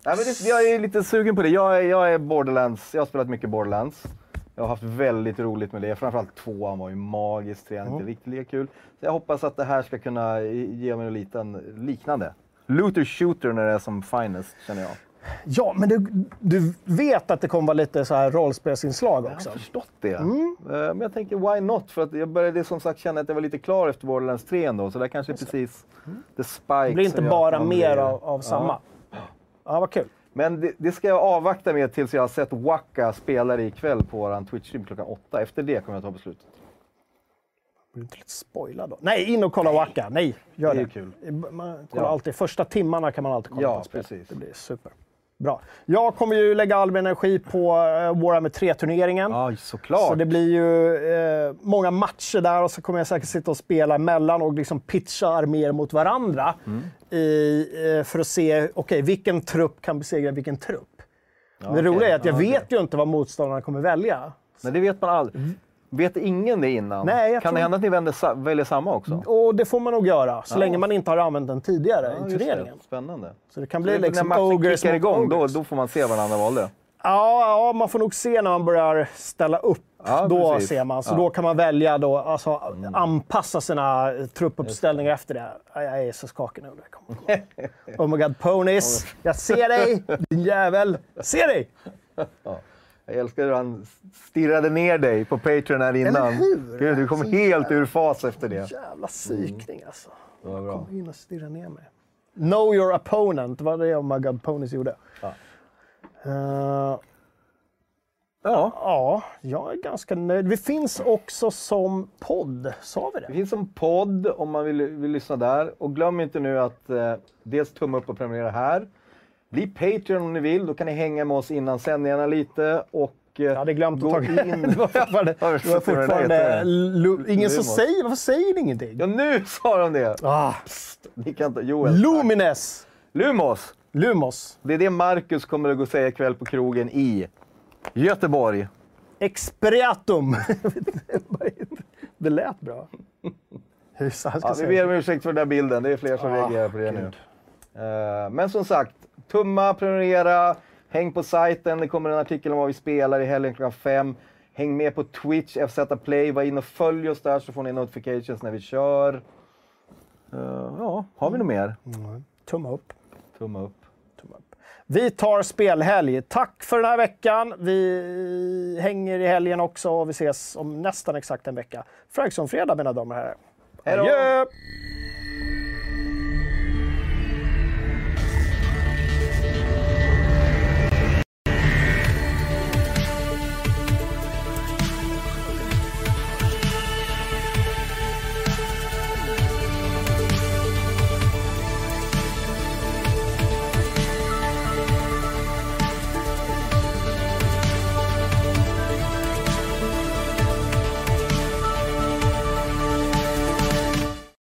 Nej, men det, jag är lite sugen på det. Jag är, jag är Borderlands. Jag har spelat mycket Borderlands. Jag har haft väldigt roligt med det. Framförallt tvåan var ju magisk, trean inte riktigt lika kul. Så jag hoppas att det här ska kunna ge mig en liten liknande. Looter shooter när det är som finest, känner jag.
Ja, men du, du vet att det kommer vara lite så här rollspelsinslag
Jag
också?
har förstått det.
Mm.
Eh, Men jag tänker, why not? För att jag började som sagt känna att jag var lite klar efter Borderlands 3 ändå, så det kanske är precis the spike
Mm. Det blir inte bara mer av, av samma. Ja, vad kul.
Men det, det ska jag avvakta med tills jag har sett Waka spela det ikväll på vår Twitch-stream klockan åtta. Efter det kommer jag ta beslutet.
Blir du inte lite spoilad då? Nej, in och kolla Waka. Nej, gör
Det
det.
är kul.
Man kollar
Ja.
alltid. Första timmarna kan man alltid kolla
Ja,
på spel.
precis.
Det blir super. Bra. Jag kommer ju lägga all min energi på Warhammer 3-turneringen.
Ja, såklart.
Så det blir ju eh, många matcher där och så kommer jag säkert sitta och spela emellan och liksom pitcha arméer mot varandra
Mm.
I, eh, för att se okej, vilken trupp kan besegra vilken trupp. det
okej.
roliga är att jag
Ja,
vet ju inte vad motståndarna kommer välja.
Men det vet man aldrig. Vet ingen det innan?
Nej,
kan
tror-
det hända att ni vänder, väljer samma också?
Och det får man nog göra, så
Ja.
länge man inte har använt den tidigare
Ja,
i turneringen.
Spännande.
Så det kan
Så
bli
det-
liksom
när matchen kickar igång, då, då får man se vad den andra valde.
Ja, ja, man får nog se när man börjar ställa upp.
Ja,
då
precis.
ser man. Så
Ja. Mm.
då kan man välja då, alltså, anpassa sina truppuppställningar efter det. Ja, Jag är så skakig nu. Oh my god, ponies! Jag ser dig, din jävel! Ser dig!
Jag älskar hur han stirrade ner dig på Patreon här innan.
hur?
Gud, du kom
Så
helt ur fas efter det.
Jävla psykning alltså.
Det var bra.
Kom in och stirra ner mig. Know your opponent, vad det Oh my god, ponies gjorde.
Ja.
Eh,
Ja,
ja, jag är ganska nöjd. Vi finns också som podd, sa vi
det
det?
finns som podd om man vill, vill lyssna där. Och glöm inte nu att eh, dels tumma upp och prenumerera här. Bli Patreon om ni vill, då kan ni hänga med oss innan sändningarna lite. Och, eh,
Jag hade glömt att ta
in.
det var fortfarande... Det var fortfarande ingen som säger... Varför säger ni ingenting?
Ja, nu sa de det!
Ah,
Ni kan inte, Joel.
Lumines!
Lumos!
Lumos.
Det är det Marcus kommer att gå och säga ikväll på krogen i Göteborg.
Expriatum. det lät bra.
Ja, vi ber om ursäkt för den där bilden. Det är fler som
Ah,
reagerar på det
gud.
nu. Eh, men som sagt, tumma, prenumerera, häng på sajten. Det kommer en artikel om vad vi spelar i helgen klockan fem. Häng med på Twitch, FZ Play. Var in och följ oss där så får ni notifications när vi kör. Eh, ja, har vi något mer?
Tumma upp.
Tumma upp.
Vi tar spelhelg. Tack för den här veckan. Vi hänger i helgen också och vi ses om nästan exakt en vecka. Fragsson fredag mina damer och herrar.
Hej då!